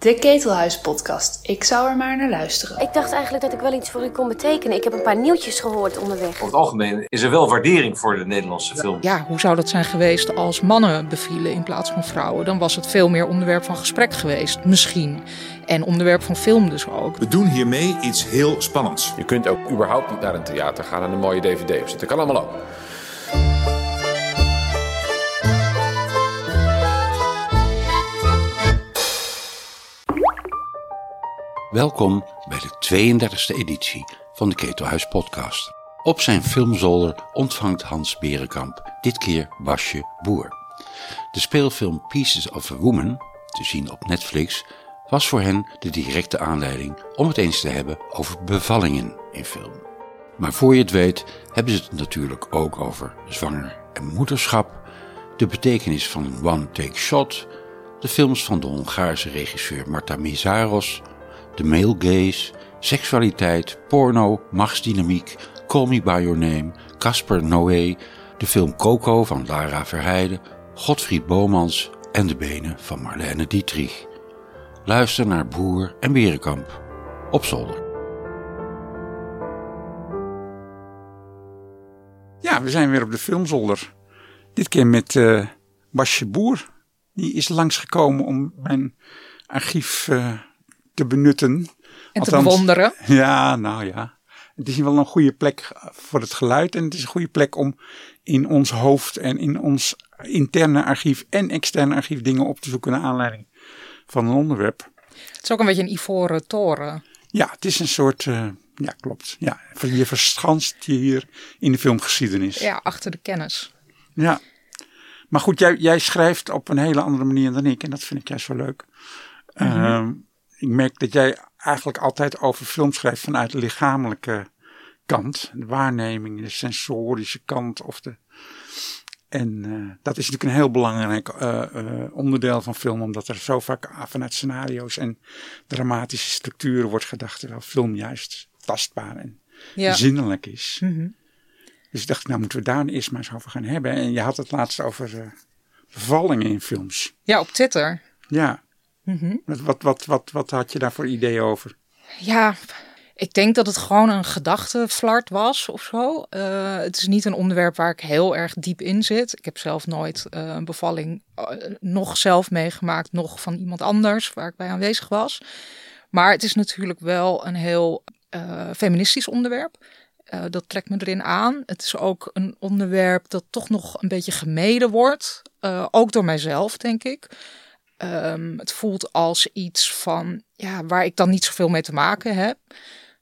De Ketelhuis podcast. Ik zou er maar naar luisteren. Ik dacht eigenlijk dat ik wel iets voor u kon betekenen. Ik heb een paar nieuwtjes gehoord onderweg. Over het algemeen is er wel waardering voor de Nederlandse film. Ja, hoe zou dat zijn geweest als mannen bevielen in plaats van vrouwen? Dan was het veel meer onderwerp van gesprek geweest, misschien. En onderwerp van film dus ook. We doen hiermee iets heel spannends. Je kunt ook überhaupt niet naar een theater gaan en een mooie dvd opzetten. Dat kan allemaal ook. Welkom bij de 32e editie van de Ketelhuis podcast. Op zijn filmzolder ontvangt Hans Berenkamp dit keer Basje Boer. De speelfilm Pieces of a Woman, te zien op Netflix, was voor hen de directe aanleiding om het eens te hebben over bevallingen in film. Maar voor je het weet hebben ze het natuurlijk ook over zwanger en moederschap, de betekenis van een one-take shot, de films van de Hongaarse regisseur Marta Mizaros, de male gaze, seksualiteit, porno, machtsdynamiek, Call Me By Your Name, Casper Noé, de film Coco van Lara Verheijden, Godfried Bomans en de benen van Marlene Dietrich. Luister naar Boer en Berenkamp op zolder. Ja, we zijn weer op de filmzolder. Dit keer met uh, Basje Boer. Die is langsgekomen om mijn archief uh, te benutten. En te bewonderen. Ja, nou ja. Het is wel een goede plek voor het geluid. En het is een goede plek om in ons hoofd en in ons interne archief en externe archief dingen op te zoeken naar aanleiding van een onderwerp. Het is ook een beetje een ivoren toren. Ja, het is een soort. Uh, ja, klopt. Ja, je verschanst je hier in de filmgeschiedenis. Ja, achter de kennis. Ja. Maar goed, jij, jij schrijft op een hele andere manier dan ik. En dat vind ik juist zo leuk. Mm -hmm. uh, ik merk dat jij eigenlijk altijd over film schrijft vanuit de lichamelijke kant. De waarneming, de sensorische kant. Of de, en uh, dat is natuurlijk een heel belangrijk uh, uh, onderdeel van film, omdat er zo vaak vanuit scenario's en dramatische structuren wordt gedacht, terwijl film juist tastbaar en ja. zinnelijk is. Mm -hmm. Dus ik dacht, nou moeten we daar eerst maar eens over gaan hebben. En je had het laatst over bevallingen in films. Ja, op Twitter. Ja. Mm -hmm. wat, wat, wat, wat, had je daar voor idee over? Ja, ik denk dat het gewoon een gedachtenflart was of zo. Uh, het is niet een onderwerp waar ik heel erg diep in zit. Ik heb zelf nooit uh, een bevalling uh, nog zelf meegemaakt, nog van iemand anders waar ik bij aanwezig was. Maar het is natuurlijk wel een heel feministisch onderwerp. dat trekt me erin aan. Het is ook een onderwerp dat toch nog een beetje gemeden wordt. ook door mijzelf, denk ik. Um, het voelt als iets van, ja, waar ik dan niet zoveel mee te maken heb.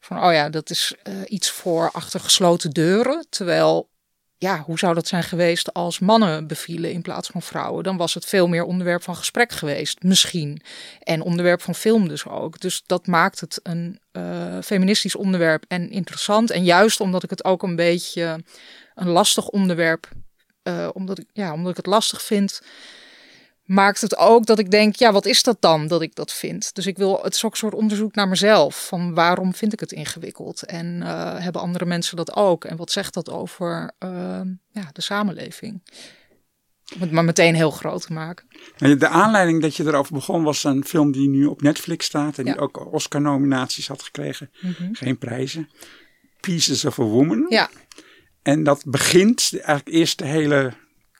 Van, oh ja, dat is uh, iets voor achter gesloten deuren. Terwijl, ja, hoe zou dat zijn geweest als mannen bevielen in plaats van vrouwen? Dan was het veel meer onderwerp van gesprek geweest, misschien. En onderwerp van film dus ook. Dus dat maakt het een uh, feministisch onderwerp en interessant. En juist omdat ik het ook een beetje een lastig onderwerp, uh, omdat, ik, ja, omdat ik het lastig vind maakt het ook dat ik denk, ja, wat is dat dan dat ik dat vind? Dus ik wil, het is ook een soort onderzoek naar mezelf. Van waarom vind ik het ingewikkeld? En uh, hebben andere mensen dat ook? En wat zegt dat over uh, ja, de samenleving? Om het maar meteen heel groot te maken. De aanleiding dat je erover begon was een film die nu op Netflix staat. En die ja. ook Oscar-nominaties had gekregen. Mm -hmm. Geen prijzen. Pieces of a Woman. Ja. En dat begint eigenlijk eerst de hele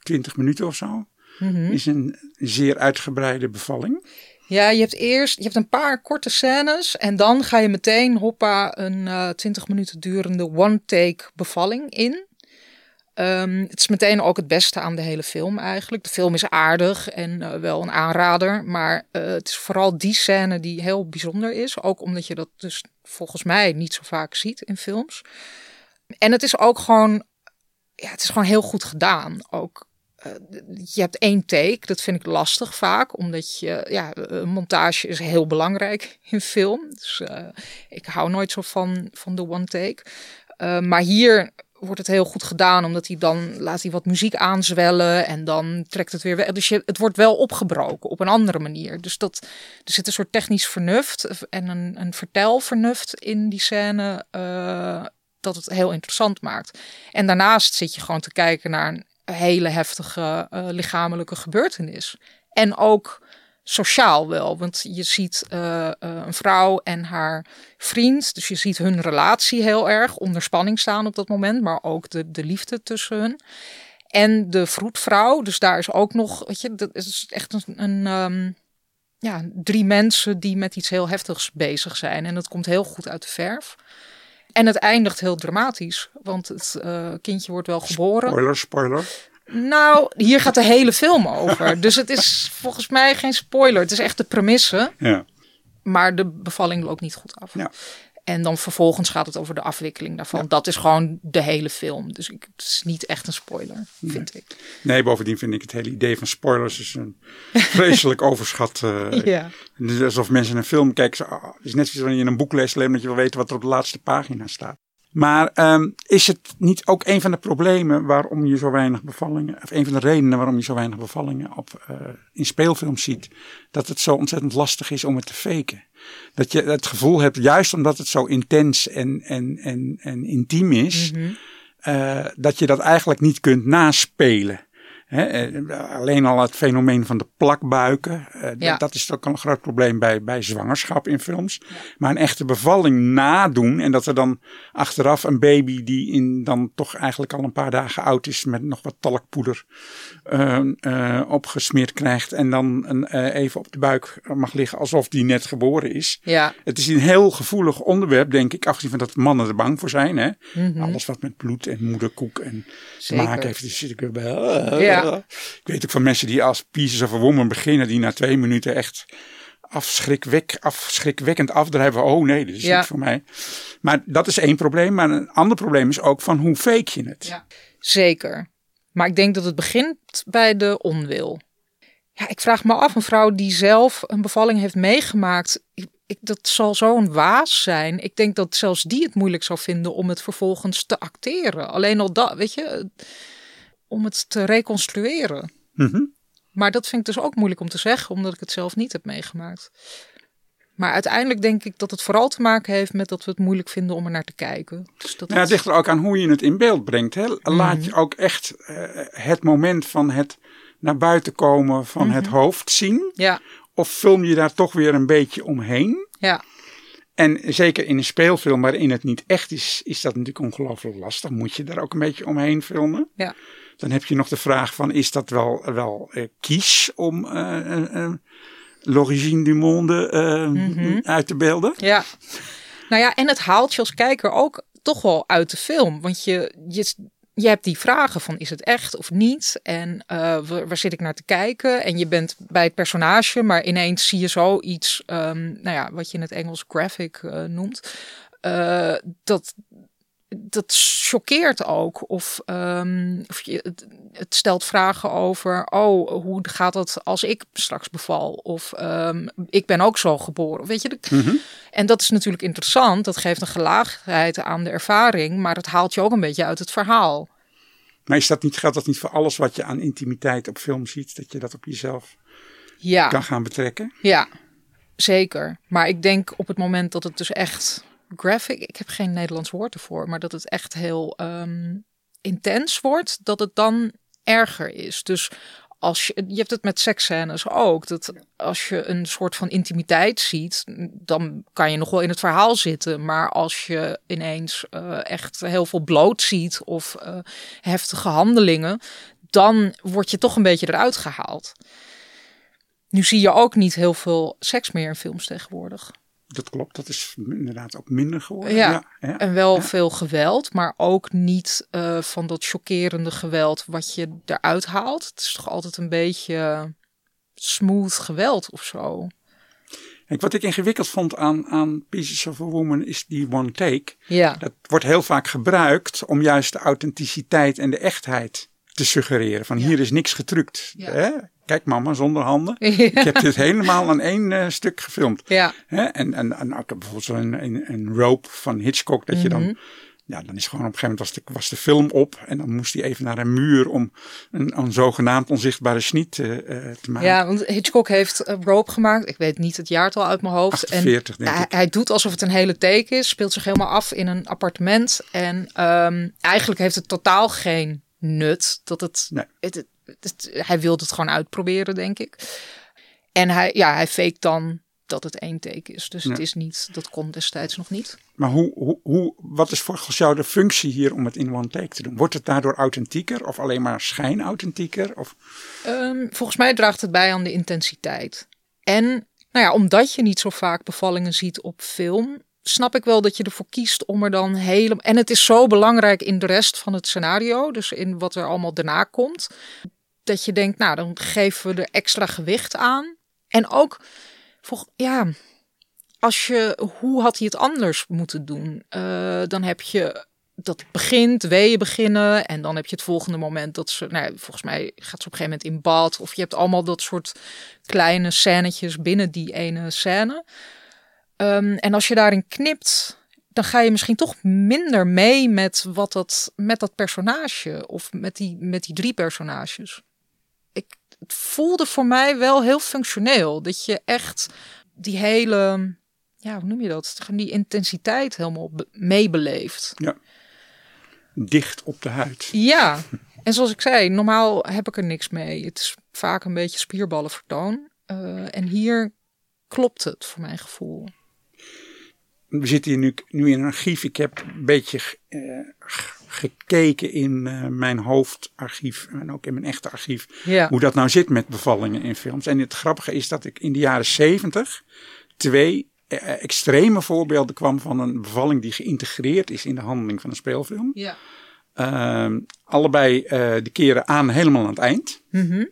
20 minuten of zo. Mm -hmm. Is een zeer uitgebreide bevalling. Ja, je hebt eerst je hebt een paar korte scènes en dan ga je meteen hoppa een uh, 20 minuten durende one-take bevalling in. Um, het is meteen ook het beste aan de hele film eigenlijk. De film is aardig en uh, wel een aanrader, maar uh, het is vooral die scène die heel bijzonder is. Ook omdat je dat dus volgens mij niet zo vaak ziet in films. En het is ook gewoon, ja, het is gewoon heel goed gedaan. Ook uh, je hebt één take, dat vind ik lastig vaak, omdat je, ja, montage is heel belangrijk in film. Dus uh, ik hou nooit zo van, van de one take. Uh, maar hier wordt het heel goed gedaan, omdat hij dan laat hij wat muziek aanzwellen en dan trekt het weer weg. Dus je, het wordt wel opgebroken op een andere manier. Dus dat, er zit een soort technisch vernuft en een, een vertelvernuft in die scène. dat het heel interessant maakt. En daarnaast zit je gewoon te kijken naar hele heftige uh, lichamelijke gebeurtenis. En ook sociaal wel. Want je ziet uh, uh, een vrouw en haar vriend. Dus je ziet hun relatie heel erg onder spanning staan op dat moment. Maar ook de, de liefde tussen hun. En de vroedvrouw. Dus daar is ook nog, weet je, dat is echt een, een um, ja, drie mensen die met iets heel heftigs bezig zijn. En dat komt heel goed uit de verf. En het eindigt heel dramatisch, want het uh, kindje wordt wel geboren. Spoiler, spoiler. Nou, hier gaat de hele film over. Dus het is volgens mij geen spoiler. Het is echt de premisse. Ja. Maar de bevalling loopt niet goed af. Ja. En dan vervolgens gaat het over de afwikkeling daarvan. Ja. Dat is gewoon de hele film. Dus ik, het is niet echt een spoiler, vind ik. Nee, bovendien vind ik het hele idee van spoilers is een vreselijk overschat. Uh, Ja. Is alsof mensen een film kijken. zo, ah, Het is net zoals wanneer je een boek leest, alleen dat je wil weten wat er op de laatste pagina staat. Maar ehm, is het niet ook een van de problemen waarom je zo weinig bevallingen, of een van de redenen waarom je zo weinig bevallingen op, uh, in speelfilms ziet, dat het zo ontzettend lastig is om het te faken? Dat je het gevoel hebt, juist omdat het zo intens en, en, en, en intiem is, uh, dat je dat eigenlijk niet kunt naspelen. He, alleen al het fenomeen van de plakbuiken. Uh, Ja. Dat is ook een groot probleem bij, bij zwangerschap in films. Maar een echte bevalling nadoen. En dat er dan achteraf een baby die in dan toch eigenlijk al een paar dagen oud is. Met nog wat talkpoeder uh, uh, opgesmeerd krijgt. En dan een, even op de buik mag liggen alsof die net geboren is. Ja. Het is een heel gevoelig onderwerp denk ik. Afgezien van dat mannen er bang voor zijn. Hè? Mhm. Alles wat met bloed en moederkoek en te Zeker. maken heeft. Dus zit ik weer bij. ah, Ja. Ik weet ook van mensen die als Pieces of a Woman beginnen, die na twee minuten echt afschrikwek, afschrikwekkend afdrijven. Oh nee, dit is Ja. niet voor mij. Maar dat is één probleem. Maar een ander probleem is ook van hoe fake je het. Ja. Zeker. Maar ik denk dat het begint bij de onwil. Ja, ik vraag me af, een vrouw die zelf een bevalling heeft meegemaakt, ik, ik- dat zal zo'n waas zijn. Ik denk dat zelfs die het moeilijk zou vinden om het vervolgens te acteren. Alleen al dat, weet je, om het te reconstrueren. Mhm. Maar dat vind ik dus ook moeilijk om te zeggen, omdat ik het zelf niet heb meegemaakt. Maar uiteindelijk denk ik dat het vooral te maken heeft met dat we het moeilijk vinden om er naar te kijken. Dus dat Ja, het het- ligt er ook aan hoe je het in beeld brengt. Hè? Laat je ook echt eh, het moment van het naar buiten komen van het hoofd zien. ja, Of film je daar toch weer een beetje omheen? ja, En zeker in een speelfilm waarin het niet echt is, is dat natuurlijk ongelooflijk lastig. Moet je daar ook een beetje omheen filmen. ja. Dan heb je nog de vraag van, is dat wel, wel eh, kies om eh, eh, l'origine du monde Mhm. uit te beelden? Ja. Nou ja, en het haalt je als kijker ook toch wel uit de film. Want je, je, je hebt die vragen van is het echt of niet? En waar, waar zit ik naar te kijken? En je bent bij het personage, maar ineens zie je zoiets, ehm, nou ja, wat je in het Engels graphic noemt. Dat, dat choqueert ook. Of, ehm, of je, het, het stelt vragen over, oh, hoe gaat het als ik straks beval? Of ehm, ik ben ook zo geboren. Weet je, de- en dat is natuurlijk interessant. Dat geeft een gelaagdheid aan de ervaring, maar het haalt je ook een beetje uit het verhaal. Maar is dat niet, geldt dat niet voor alles wat je aan intimiteit op film ziet? Dat je dat op jezelf Ja, kan gaan betrekken? ja, zeker. Maar ik denk op het moment dat het dus echt graphic, ik heb geen Nederlands woord ervoor, maar dat het echt heel ehm, intens wordt, dat het dan erger is. Dus als je, je hebt het met seksscènes ook, dat als je een soort van intimiteit ziet, dan kan je nog wel in het verhaal zitten. Maar als je ineens eh, echt heel veel bloot ziet of eh, heftige handelingen, dan word je toch een beetje eruit gehaald. Nu zie je ook niet heel veel seks meer in films tegenwoordig. Dat klopt, dat is inderdaad ook minder geworden. Ja. ja, ja. En wel Ja. veel geweld, maar ook niet eh, van dat chockerende geweld wat je eruit haalt. Het is toch altijd een beetje smooth geweld of zo. Kijk, wat ik ingewikkeld vond aan, aan Pieces of a Woman is die one take. Ja, Dat wordt heel vaak gebruikt om juist de authenticiteit en de echtheid te suggereren. Van hier is niks getrukt. Ja. Hè? Kijk mama, zonder handen. Ik heb dit helemaal aan één eh, stuk gefilmd. ja, Hè? En, en, en ook bijvoorbeeld zo'n een, een rope van Hitchcock. Dat je Mhm. dan, ja, dan is gewoon op een gegeven moment was de, was de film op. En dan moest hij even naar een muur om een, een zogenaamd onzichtbare sniet eh, eh, te maken. ja, want Hitchcock heeft Rope gemaakt. Ik weet niet het jaartal uit mijn hoofd. 48 en denk hij, ik. hij doet alsof het een hele take is. Speelt zich helemaal af in een appartement. En ehm, eigenlijk heeft het totaal geen nut. Dat het, Nee. het, het, hij wilde het gewoon uitproberen, denk ik. En hij, ja, hij fake dan dat het één take is. Dus het is niet, dat kon destijds nog niet. Maar hoe, hoe, hoe, wat is volgens jou de functie hier om het in one take te doen? Wordt het daardoor authentieker of alleen maar schijnauthentieker? Of, Ehm, volgens mij draagt het bij aan de intensiteit. En nou ja, omdat je niet zo vaak bevallingen ziet op film, snap ik wel dat je ervoor kiest om er dan helemaal. En het is zo belangrijk in de rest van het scenario, dus in wat er allemaal daarna komt, dat je denkt, nou, dan geven we er extra gewicht aan. En ook, ja, als je, hoe had hij het anders moeten doen? Eh, dan heb je dat begint, weeën beginnen. En dan heb je het volgende moment dat ze, nou, volgens mij gaat ze op een gegeven moment in bad. Of je hebt allemaal dat soort kleine scènetjes binnen die ene scène. Ehm, en als je daarin knipt, dan ga je misschien toch minder mee met wat dat, met dat personage. Of met die, met die drie personages. Het voelde voor mij wel heel functioneel. Dat je echt die hele, ja, hoe noem je dat? Die intensiteit helemaal be- meebeleeft. dicht op de huid. Ja, en zoals ik zei, normaal heb ik er niks mee. Het is vaak een beetje spierballenvertoon. Eh en hier klopt het voor mijn gevoel. We zitten hier nu, nu in een archief. Ik heb een beetje eh, gekeken in eh, mijn hoofdarchief en ook in mijn echte archief. Ja. Hoe dat nou zit met bevallingen in films. En het grappige is dat ik in de jaren zeventig twee eh, extreme voorbeelden kwam van een bevalling die geïntegreerd is in de handeling van een speelfilm. Ja. Ehm, allebei eh, de keren aan helemaal aan het eind. Mhm.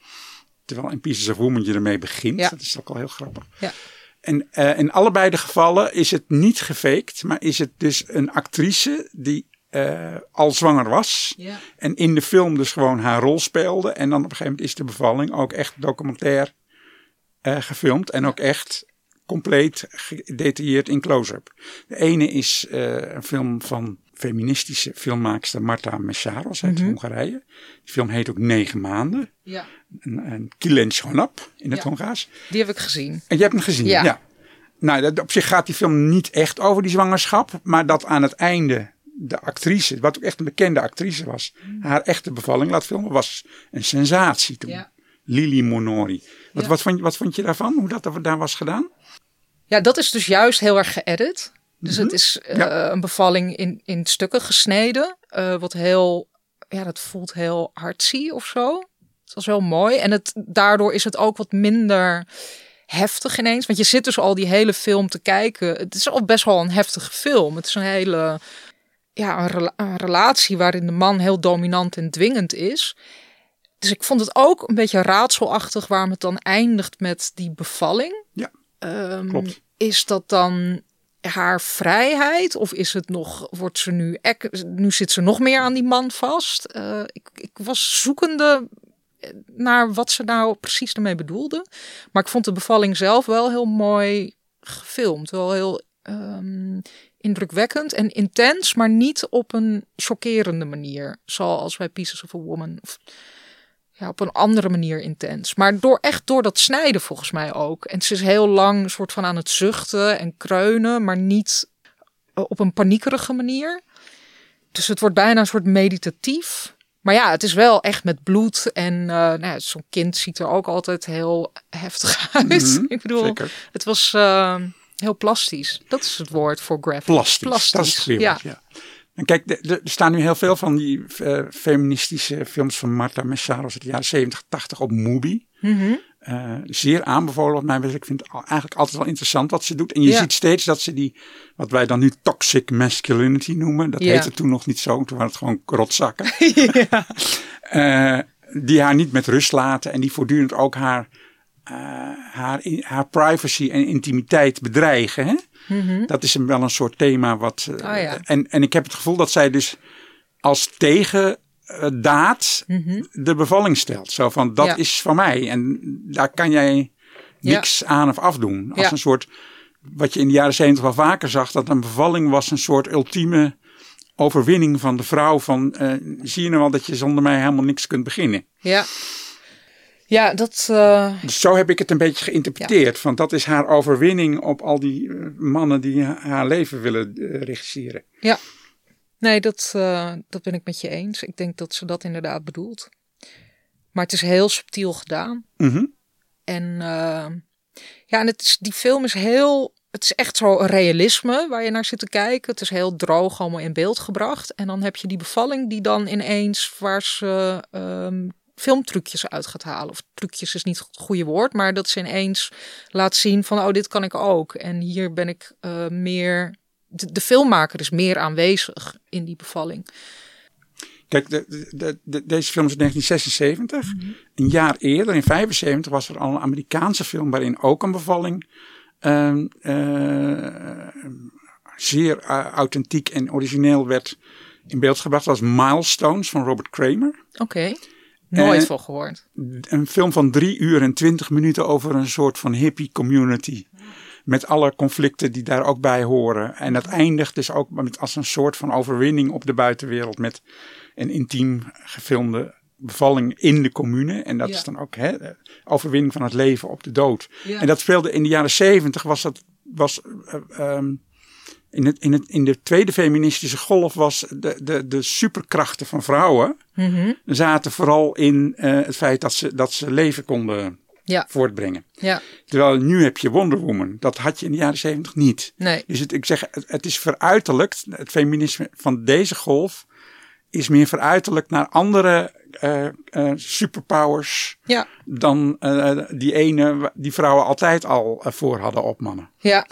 Terwijl in Pieces of Woman je ermee begint. Ja. Dat is ook al heel grappig. Ja. En eh, in allebei de gevallen is het niet gefaked, maar is het dus een actrice die eh, al zwanger was. Ja. En in de film dus gewoon haar rol speelde. En dan op een gegeven moment is de bevalling ook echt documentair eh, gefilmd. En ook echt compleet gedetailleerd in close-up. De ene is eh, een film van feministische filmmaakster Marta Messaros uit Hongarije. Die film heet ook Negen Maanden. ja, Een, een Kilen Schonap in het Ja. Hongaars. die heb ik gezien. En je hebt hem gezien, ja. Ja. Nou, dat, op zich gaat die film niet echt over die zwangerschap. Maar dat aan het einde de actrice, wat ook echt een bekende actrice was, haar echte bevalling laat filmen, was een sensatie toen. Ja. Lili Monori. Wat, Ja. wat, vond, wat vond je daarvan, hoe dat daar was gedaan? Ja, dat is dus juist heel erg geëdit. Dus het is eh, Ja. een bevalling in, in stukken gesneden. eh, wat heel, ja, dat voelt heel artsy of zo. Het was heel mooi. En het, daardoor is het ook wat minder heftig ineens. Want je zit dus al die hele film te kijken. Het is al best wel een heftige film. Het is een hele, ja, een, rela- een relatie waarin de man heel dominant en dwingend is. Dus ik vond het ook een beetje raadselachtig waarom het dan eindigt met die bevalling. Ja, Ehm, klopt. Is dat dan haar vrijheid? Of is het nog, wordt ze nu, nu zit ze nog meer aan die man vast? Eh, ik, ik was zoekende naar wat ze nou precies ermee bedoelde. Maar ik vond de bevalling zelf wel heel mooi gefilmd. Wel heel ehm, indrukwekkend en intens, maar niet op een chockerende manier. Zoals bij Pieces of a Woman. Of, ja, op een andere manier intens. Maar door, echt door dat snijden volgens mij ook. En ze is heel lang een soort van aan het zuchten en kreunen, maar niet eh, op een paniekerige manier. Dus het wordt bijna een soort meditatief. Maar ja, het is wel echt met bloed. En eh, nou ja, zo'n kind ziet er ook altijd heel heftig uit. Mhm, Ik bedoel, zeker. het was eh, heel plastisch. Dat is het woord voor graphic. Plastisch, dat is het ja. ja. En kijk, er staan nu heel veel van die eh, feministische films van Marta Messaros uit de jaren 70, 80 op Mubi. Mhm. Eh, zeer aanbevolen wat mij betreft. Ik vind het eigenlijk altijd wel interessant wat ze doet. En je Ja. ziet steeds dat ze die, wat wij dan nu toxic masculinity noemen. Dat Ja. heette toen nog niet zo. Toen waren het gewoon rotzakken. Eh, die haar niet met rust laten. En die voortdurend ook haar, haar, in- haar privacy en intimiteit bedreigen. Hè? Dat is een, wel een soort thema wat. eh, Mhm. Oh ja. en, en ik heb het gevoel dat zij dus als tegendaad de bevalling stelt. Zo van dat Mhm. Ja. is van mij. En daar kan jij niks aan of afdoen. Als Ja. een soort. Wat je in de jaren zeventig wel vaker zag, dat een bevalling was een soort ultieme overwinning van de vrouw. Van eh, zie je nou wel dat je zonder mij helemaal niks kunt beginnen. Ja. Ja, dat. eh, Dus zo heb ik het een beetje geïnterpreteerd. Van dat is haar overwinning op al die eh, mannen die ha- haar leven willen eh, regisseren. Ja, nee, dat, dat ben ik met je eens. Ik denk dat ze dat inderdaad bedoelt. Maar het is heel subtiel gedaan. Mhm. En Ja, en het is, die film is heel. Het is echt zo realisme waar je naar zit te kijken. Het is heel droog allemaal in beeld gebracht. En dan heb je die bevalling die dan ineens waar ze ehm, filmtrucjes uit gaat halen. Of trucjes is niet het goede woord, maar dat ze ineens laat zien van oh, dit kan ik ook. En hier ben ik eh, meer. De, de filmmaker is meer aanwezig in die bevalling. Kijk, de, de, de, deze film is uit 1976. Een jaar eerder, in 75, was er al een Amerikaanse film waarin ook een bevalling ehm, eh, zeer eh, authentiek en origineel werd in beeld gebracht. Dat was Milestones van Robert Kramer. Oké, nooit van gehoord. Een film van drie uur en twintig minuten over een soort van hippie community. Met alle conflicten die daar ook bij horen. En dat eindigt dus ook met, als een soort van overwinning op de buitenwereld. Met een intiem gefilmde bevalling in de commune. En dat Ja. is dan ook hè, de overwinning van het leven op de dood. Ja. En dat speelde in de jaren zeventig. Was dat, was, eh, ehm, in, het, in, het, in de tweede feministische golf was de, de, de superkrachten van vrouwen Mhm. zaten vooral in eh, het feit dat ze, dat ze leven konden Ja, voortbrengen. ja, Terwijl nu heb je Wonder Woman. Dat had je in de jaren zeventig niet. nee. Dus het, ik zeg, het, het is veruiterlijkt. Het feminisme van deze golf is meer veruiterlijkt naar andere eh, eh, superpowers Ja, dan eh, die ene die vrouwen altijd al eh, voor hadden op mannen. ja.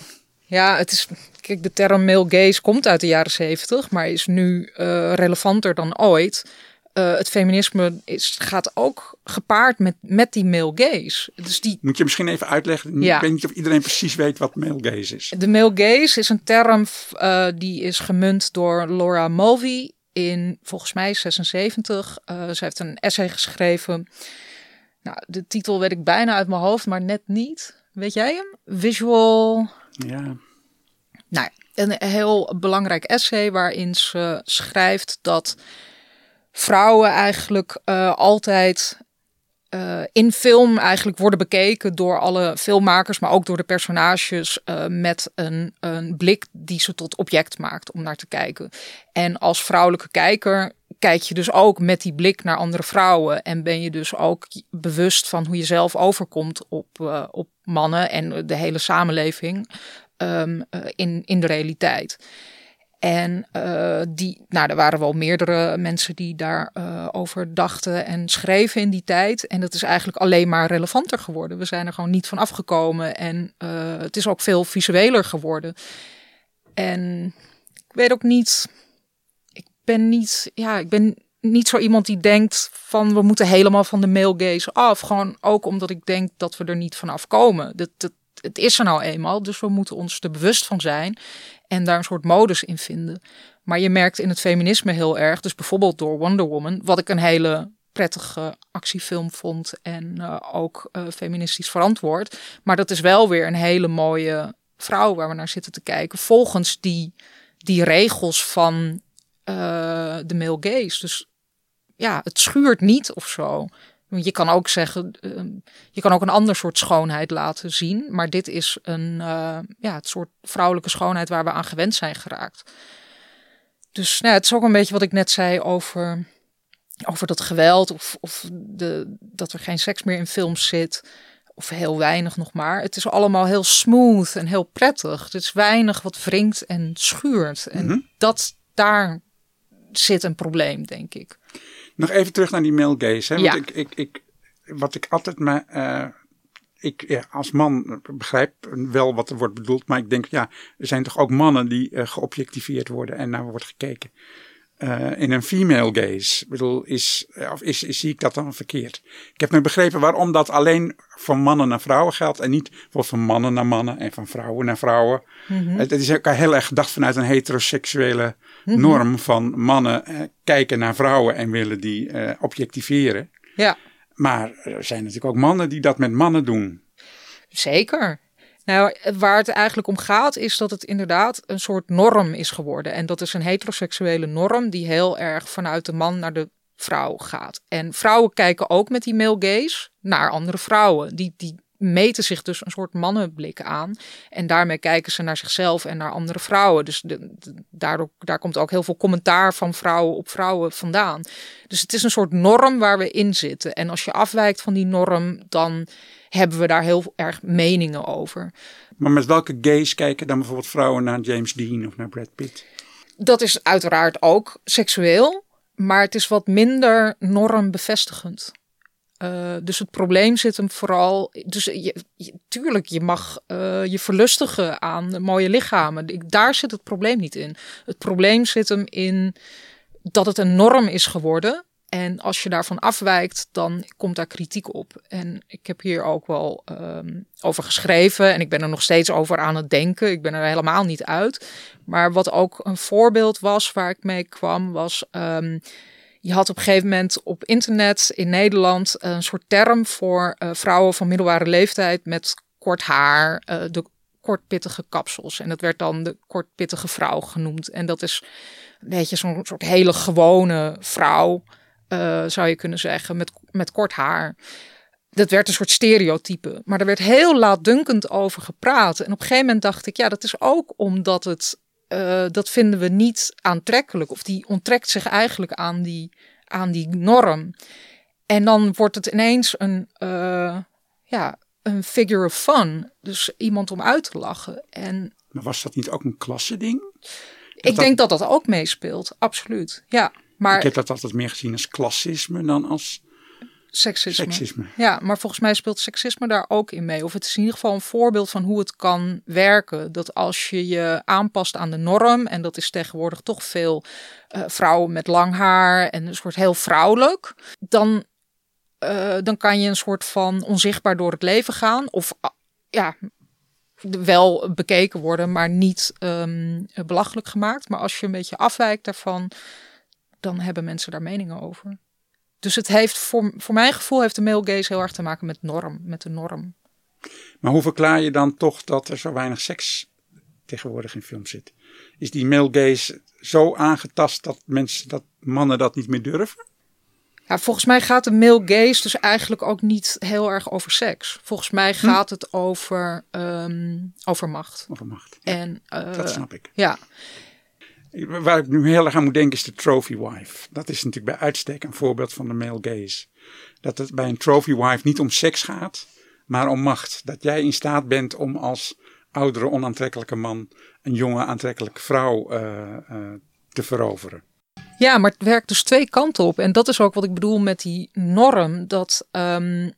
Ja, het is. Kijk, de term male gaze komt uit de jaren zeventig, maar is nu eh, relevanter dan ooit. Eh, het feminisme is, gaat ook gepaard met, met die male gaze. Dus die, Moet je misschien even uitleggen? Ja. Ik weet niet of iedereen precies weet wat male gaze is. De male gaze is een term eh, die is gemunt door Laura Mulvey in volgens mij 76. Eh ze heeft een essay geschreven. Nou, de titel weet ik bijna uit mijn hoofd, maar net niet. Weet jij hem? Visual. Ja. Nou, een heel belangrijk essay waarin ze schrijft dat vrouwen eigenlijk eh, altijd eh, in film eigenlijk worden bekeken door alle filmmakers, maar ook door de personages eh, met een, een blik die ze tot object maakt om naar te kijken. En als vrouwelijke kijker kijk je dus ook met die blik naar andere vrouwen en ben je dus ook bewust van hoe je zelf overkomt op, eh, op mannen en de hele samenleving ehm, eh, in, in de realiteit. En eh, die, nou, er waren wel meerdere mensen die daarover over dachten en schreven in die tijd. En dat is eigenlijk alleen maar relevanter geworden. We zijn er gewoon niet van afgekomen. En het is ook veel visueler geworden. En ik weet ook niet. Ben niet. Ja, ik ben niet zo iemand die denkt van we moeten helemaal van de male gaze af. Gewoon ook omdat ik denk dat we er niet van afkomen. Dat, het is er nou eenmaal, dus we moeten ons er bewust van zijn en daar een soort modus in vinden. Maar je merkt in het feminisme heel erg, dus bijvoorbeeld door Wonder Woman, wat ik een hele prettige actiefilm vond en uh, ook uh, feministisch verantwoord. Maar dat is wel weer een hele mooie vrouw waar we naar zitten te kijken, volgens die, die regels van uh, de male gaze. Dus ja, het schuurt niet of zo. Je kan ook zeggen, je kan ook een ander soort schoonheid laten zien. Maar dit is een, uh, ja, het soort vrouwelijke schoonheid waar we aan gewend zijn geraakt. Dus nou, het is ook een beetje wat ik net zei over, over dat geweld. Of, of de, dat er geen seks meer in films zit. Of heel weinig nog maar. Het is allemaal heel smooth en heel prettig. Het is weinig wat wringt en schuurt. En mm-hmm. dat, daar zit een probleem, denk ik. Nog even terug naar die male gaze. Hè? Ja. Want ik, ik, ik, wat ik altijd me, uh, ik ja, als man begrijp wel wat er wordt bedoeld. Maar ik denk, ja, er zijn toch ook mannen die uh, geobjectiveerd worden en naar wordt gekeken. Uh, in een female gaze. Ik bedoel, is, of is, is, zie ik dat dan verkeerd? Ik heb nu begrepen waarom dat alleen van mannen naar vrouwen geldt. En niet van mannen naar mannen en van vrouwen naar vrouwen. Mm-hmm. Het, het, is ook heel erg gedacht vanuit een heteroseksuele mm-hmm. norm van mannen uh, kijken naar vrouwen en willen die uh, objectiveren. Ja. Maar er zijn natuurlijk ook mannen die dat met mannen doen. Zeker. Nou, waar het eigenlijk om gaat, is dat het inderdaad een soort norm is geworden. En dat is een heteroseksuele norm die heel erg vanuit de man naar de vrouw gaat. En vrouwen kijken ook met die male gaze naar andere vrouwen. Die, die meten zich dus een soort mannenblik aan. En daarmee kijken ze naar zichzelf en naar andere vrouwen. Dus de, de- daardoor, daar komt ook heel veel commentaar van vrouwen op vrouwen vandaan. Dus het is een soort norm waar we in zitten. En als je afwijkt van die norm, dan hebben we daar heel erg meningen over. Maar met welke gaze kijken dan bijvoorbeeld vrouwen naar James Dean of naar Brad Pitt? Dat is uiteraard ook seksueel, maar het is wat minder normbevestigend. Eh, dus het probleem zit hem vooral. Dus je, tuurlijk, je mag eh, je verlustigen aan mooie lichamen. Daar zit het probleem niet in. Het probleem zit hem in dat het een norm is geworden. En als je daarvan afwijkt, dan komt daar kritiek op. En ik heb hier ook wel ehm, over geschreven. En ik ben er nog steeds over aan het denken. Ik ben er helemaal niet uit. Maar wat ook een voorbeeld was waar ik mee kwam, was. ehm, je had op een gegeven moment op internet in Nederland een soort term voor eh, vrouwen van middelbare leeftijd met kort haar, eh, de kortpittige kapsels. En dat werd dan de kortpittige vrouw genoemd. En dat is een beetje zo'n soort hele gewone vrouw, eh, zou je kunnen zeggen, met, met kort haar. Dat werd een soort stereotype. Maar er werd heel laatdunkend over gepraat. En op een gegeven moment dacht ik, ja, dat is ook omdat het eh, dat vinden we niet aantrekkelijk. Of die onttrekt zich eigenlijk aan die, aan die norm. En dan wordt het ineens een, eh, ja, een figure of fun. Dus iemand om uit te lachen. En Maar was dat niet ook een klasse ding? ik denk dat dat ook meespeelt. Absoluut. Ja, maar Ik heb dat altijd meer gezien als klassisme dan als seksisme. seksisme. Ja, maar volgens mij speelt seksisme daar ook in mee. Of het is in ieder geval een voorbeeld van hoe het kan werken. Dat als je je aanpast aan de norm, en dat is tegenwoordig toch veel eh, vrouwen met lang haar en een soort heel vrouwelijk, dan, eh, dan kan je een soort van onzichtbaar door het leven gaan. Of ah, ja, wel bekeken worden, maar niet ehm, belachelijk gemaakt. Maar als je een beetje afwijkt daarvan, dan hebben mensen daar meningen over. Dus het heeft voor, voor mijn gevoel heeft de male gaze heel erg te maken met norm, met de norm. Maar hoe verklaar je dan toch dat er zo weinig seks tegenwoordig in films zit? Is die male gaze zo aangetast dat mensen, dat mannen dat niet meer durven? Ja, volgens mij gaat de male gaze dus eigenlijk ook niet heel erg over seks. Volgens mij gaat het over, ehm, over macht. Over macht. En, eh, Dat snap ik. Ja, Waar ik nu heel erg aan moet denken is de trophy wife. Dat is natuurlijk bij uitstek een voorbeeld van de male gaze. Dat het bij een trophy wife niet om seks gaat, maar om macht. Dat jij in staat bent om als oudere onaantrekkelijke man een jonge aantrekkelijke vrouw eh, eh, te veroveren. Ja, maar het werkt dus twee kanten op. En dat is ook wat ik bedoel met die norm. Dat ehm,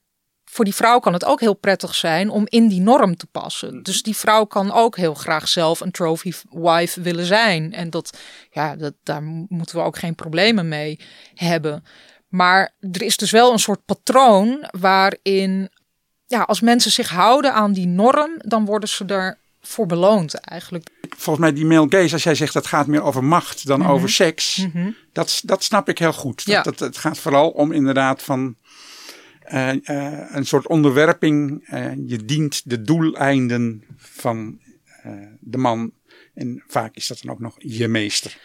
voor die vrouw kan het ook heel prettig zijn om in die norm te passen. Dus die vrouw kan ook heel graag zelf een trophy wife willen zijn. En dat, ja, dat, daar moeten we ook geen problemen mee hebben. Maar er is dus wel een soort patroon waarin, ja, als mensen zich houden aan die norm, dan worden ze daarvoor beloond eigenlijk. Volgens mij die male gaze, als jij zegt dat gaat meer over macht dan over seks, dat, dat snap ik heel goed. Ja. Dat, het gaat vooral om inderdaad van eh, eh, een soort onderwerping. Eh, je dient de doeleinden van de man. En vaak is dat dan ook nog je meester.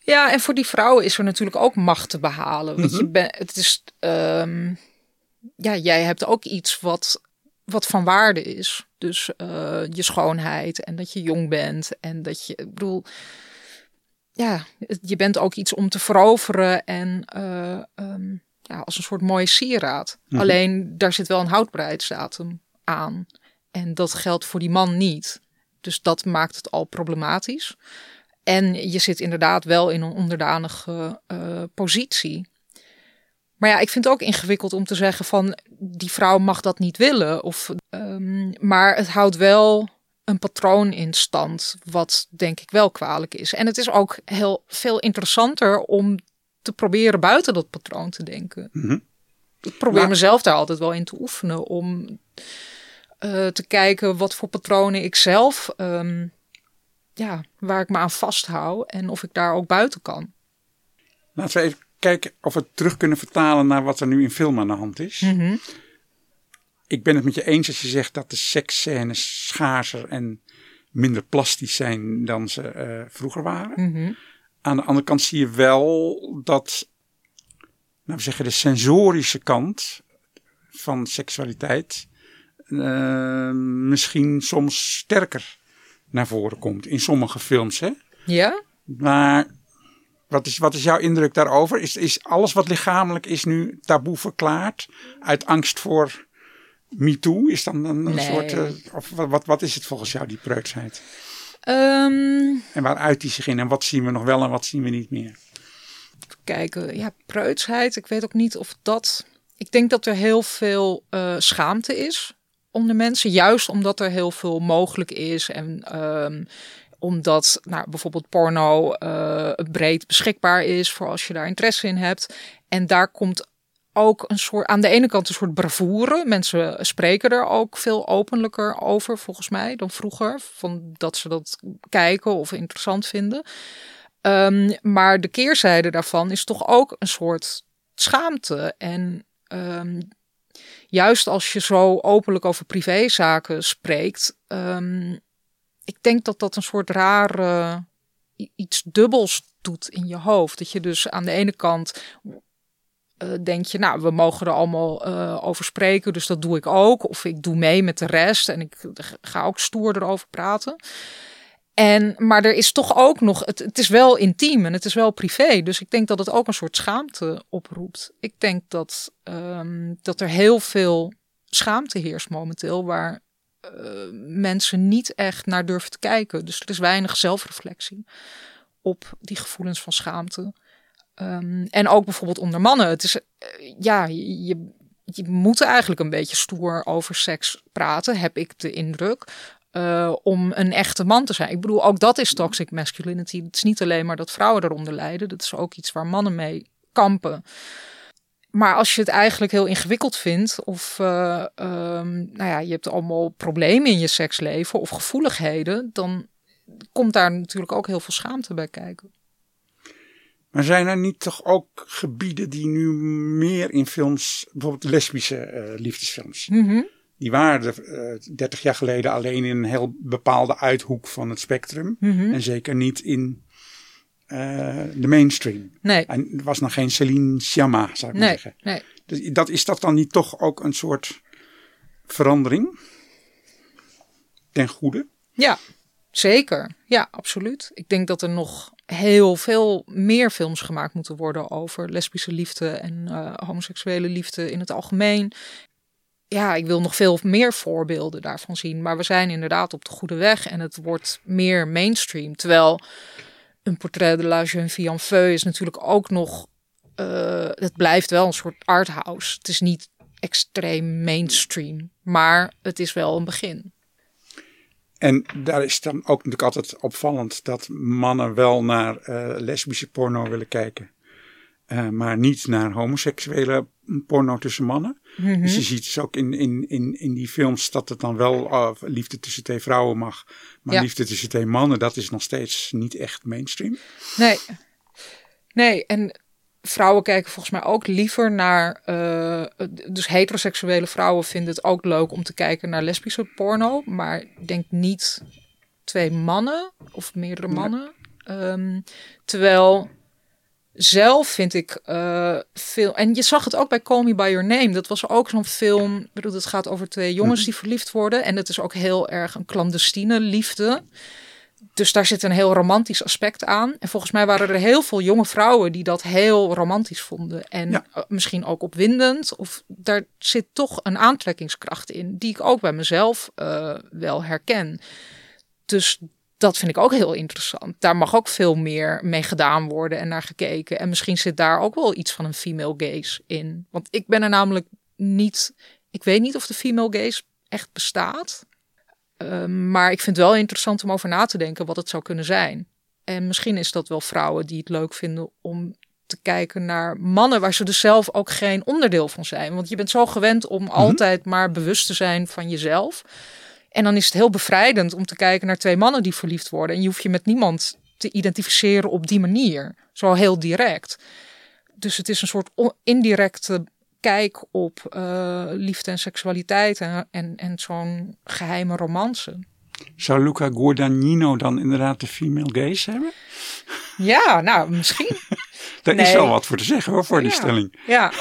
Ja, en voor die vrouwen is er natuurlijk ook macht te behalen. Want je bent, het is, ehm, ja, jij hebt ook iets wat, wat van waarde is. Dus je schoonheid en dat je jong bent en dat je, ik bedoel, ja, je bent ook iets om te veroveren en eh, ehm, ja, als een soort mooie sieraad. Alleen daar zit wel een houdbaarheidsdatum aan. En dat geldt voor die man niet. Dus dat maakt het al problematisch. En je zit inderdaad wel in een onderdanige eh, positie. Maar ja, ik vind het ook ingewikkeld om te zeggen van die vrouw mag dat niet willen. Of, ehm, maar het houdt wel een patroon in stand, wat denk ik wel kwalijk is. En het is ook heel veel interessanter om te proberen buiten dat patroon te denken. Mhm. Ik probeer Maar- mezelf daar altijd wel in te oefenen om eh, te kijken wat voor patronen ik zelf, ehm, ja, waar ik me aan vasthoud en of ik daar ook buiten kan. Laten we even kijken of we het terug kunnen vertalen naar wat er nu in film aan de hand is. Ik ben het met je eens als je zegt dat de seksscènes schaarser en minder plastisch zijn dan ze eh, vroeger waren. Aan de andere kant zie je wel dat, nou we zeggen, de sensorische kant van seksualiteit eh, misschien soms sterker naar voren komt in sommige films. Hè? Ja? Maar wat is, wat is jouw indruk daarover? Is, is alles wat lichamelijk is nu taboe verklaard uit angst voor MeToo? Is dan een Nee. soort. eh, of wat, wat, wat is het volgens jou, die preutsheid? Ehm, En waar uit die zich in? En wat zien we nog wel en wat zien we niet meer? kijken, ja, preutsheid. Ik weet ook niet of dat. Ik denk dat er heel veel eh, schaamte is onder mensen, juist omdat er heel veel mogelijk is en ehm, omdat nou, bijvoorbeeld porno eh, breed beschikbaar is voor als je daar interesse in hebt. En daar komt ook een soort, aan de ene kant een soort bravoure. Mensen spreken er ook veel openlijker over, volgens mij, dan vroeger. Van dat ze dat kijken of interessant vinden. Ehm, maar de keerzijde daarvan is toch ook een soort schaamte. En ehm, juist als je zo openlijk over privézaken spreekt, ehm, ik denk dat dat een soort rare iets dubbels doet in je hoofd. Dat je dus aan de ene kant denk je, nou, we mogen er allemaal eh, over spreken, dus dat doe ik ook. Of ik doe mee met de rest en ik ga ook stoer erover praten. En, maar er is toch ook nog, het, het is wel intiem en het is wel privé. Dus ik denk dat het ook een soort schaamte oproept. Ik denk dat, ehm, dat er heel veel schaamte heerst momenteel, waar eh, mensen niet echt naar durven te kijken. Dus er is weinig zelfreflectie op die gevoelens van schaamte. Ehm, en ook bijvoorbeeld onder mannen. Het is, eh, ja, je, je moet eigenlijk een beetje stoer over seks praten, heb ik de indruk. eh, om een echte man te zijn. Ik bedoel, ook dat is toxic masculinity. Het is niet alleen maar dat vrouwen eronder lijden. Dat is ook iets waar mannen mee kampen. Maar als je het eigenlijk heel ingewikkeld vindt, of eh, ehm, nou ja, je hebt allemaal problemen in je seksleven of gevoeligheden, dan komt daar natuurlijk ook heel veel schaamte bij kijken. Maar zijn er niet toch ook gebieden die nu meer in films, bijvoorbeeld lesbische eh, liefdesfilms, Mhm. die waren er eh, 30 jaar geleden alleen in een heel bepaalde uithoek van het spectrum. Mhm. En zeker niet in eh, de mainstream. Nee, En er was nog geen Celine Sciamma, zou ik maar zeggen. nee. Dus dat, is dat dan niet toch ook een soort verandering? Ten goede? Ja, zeker. Ja, absoluut. Ik denk dat er nog heel veel meer films gemaakt moeten worden over lesbische liefde en eh, homoseksuele liefde in het algemeen. Ja, ik wil nog veel meer voorbeelden daarvan zien. Maar we zijn inderdaad op de goede weg en het wordt meer mainstream. Terwijl een portret de la jeune fille is natuurlijk ook nog... eh, het blijft wel een soort arthouse. Het is niet extreem mainstream, maar het is wel een begin. En daar is dan ook natuurlijk altijd opvallend dat mannen wel naar eh, lesbische porno willen kijken. eh, maar niet naar homoseksuele porno tussen mannen. Mhm. Dus je ziet dus ook in, in, in, in die films dat het dan wel eh, liefde tussen twee vrouwen mag. Maar Ja. liefde tussen twee mannen, dat is nog steeds niet echt mainstream. Nee. Nee, en vrouwen kijken volgens mij ook liever naar. eh, dus heteroseksuele vrouwen vinden het ook leuk om te kijken naar lesbische porno. Maar ik denk niet twee mannen of meerdere mannen. Ehm, terwijl zelf vind ik eh, veel. En je zag het ook bij Call Me By Your Name. Dat was ook zo'n film. Ik bedoel, het gaat over twee jongens die verliefd worden. En het is ook heel erg een clandestine liefde. Dus daar zit een heel romantisch aspect aan. En volgens mij waren er heel veel jonge vrouwen die dat heel romantisch vonden. En Ja. eh, misschien ook opwindend. Of daar zit toch een aantrekkingskracht in, die ik ook bij mezelf eh, wel herken. Dus dat vind ik ook heel interessant. Daar mag ook veel meer mee gedaan worden en naar gekeken. En misschien zit daar ook wel iets van een female gaze in. Want ik ben er namelijk niet. Ik weet niet of de female gaze echt bestaat. Ehm, maar ik vind het wel interessant om over na te denken wat het zou kunnen zijn. En misschien is dat wel vrouwen die het leuk vinden om te kijken naar mannen waar ze dus zelf ook geen onderdeel van zijn. Want je bent zo gewend om altijd maar bewust te zijn van jezelf. En dan is het heel bevrijdend om te kijken naar twee mannen die verliefd worden. En je hoeft je met niemand te identificeren op die manier. Zo heel direct. Dus het is een soort indirecte kijk op eh, liefde en seksualiteit en, en, en zo'n geheime romance. Zou Luca Guadagnino dan inderdaad de female gaze hebben? Ja, nou, misschien. Daar is wel wat voor te zeggen hoor, voor die stelling. Ja.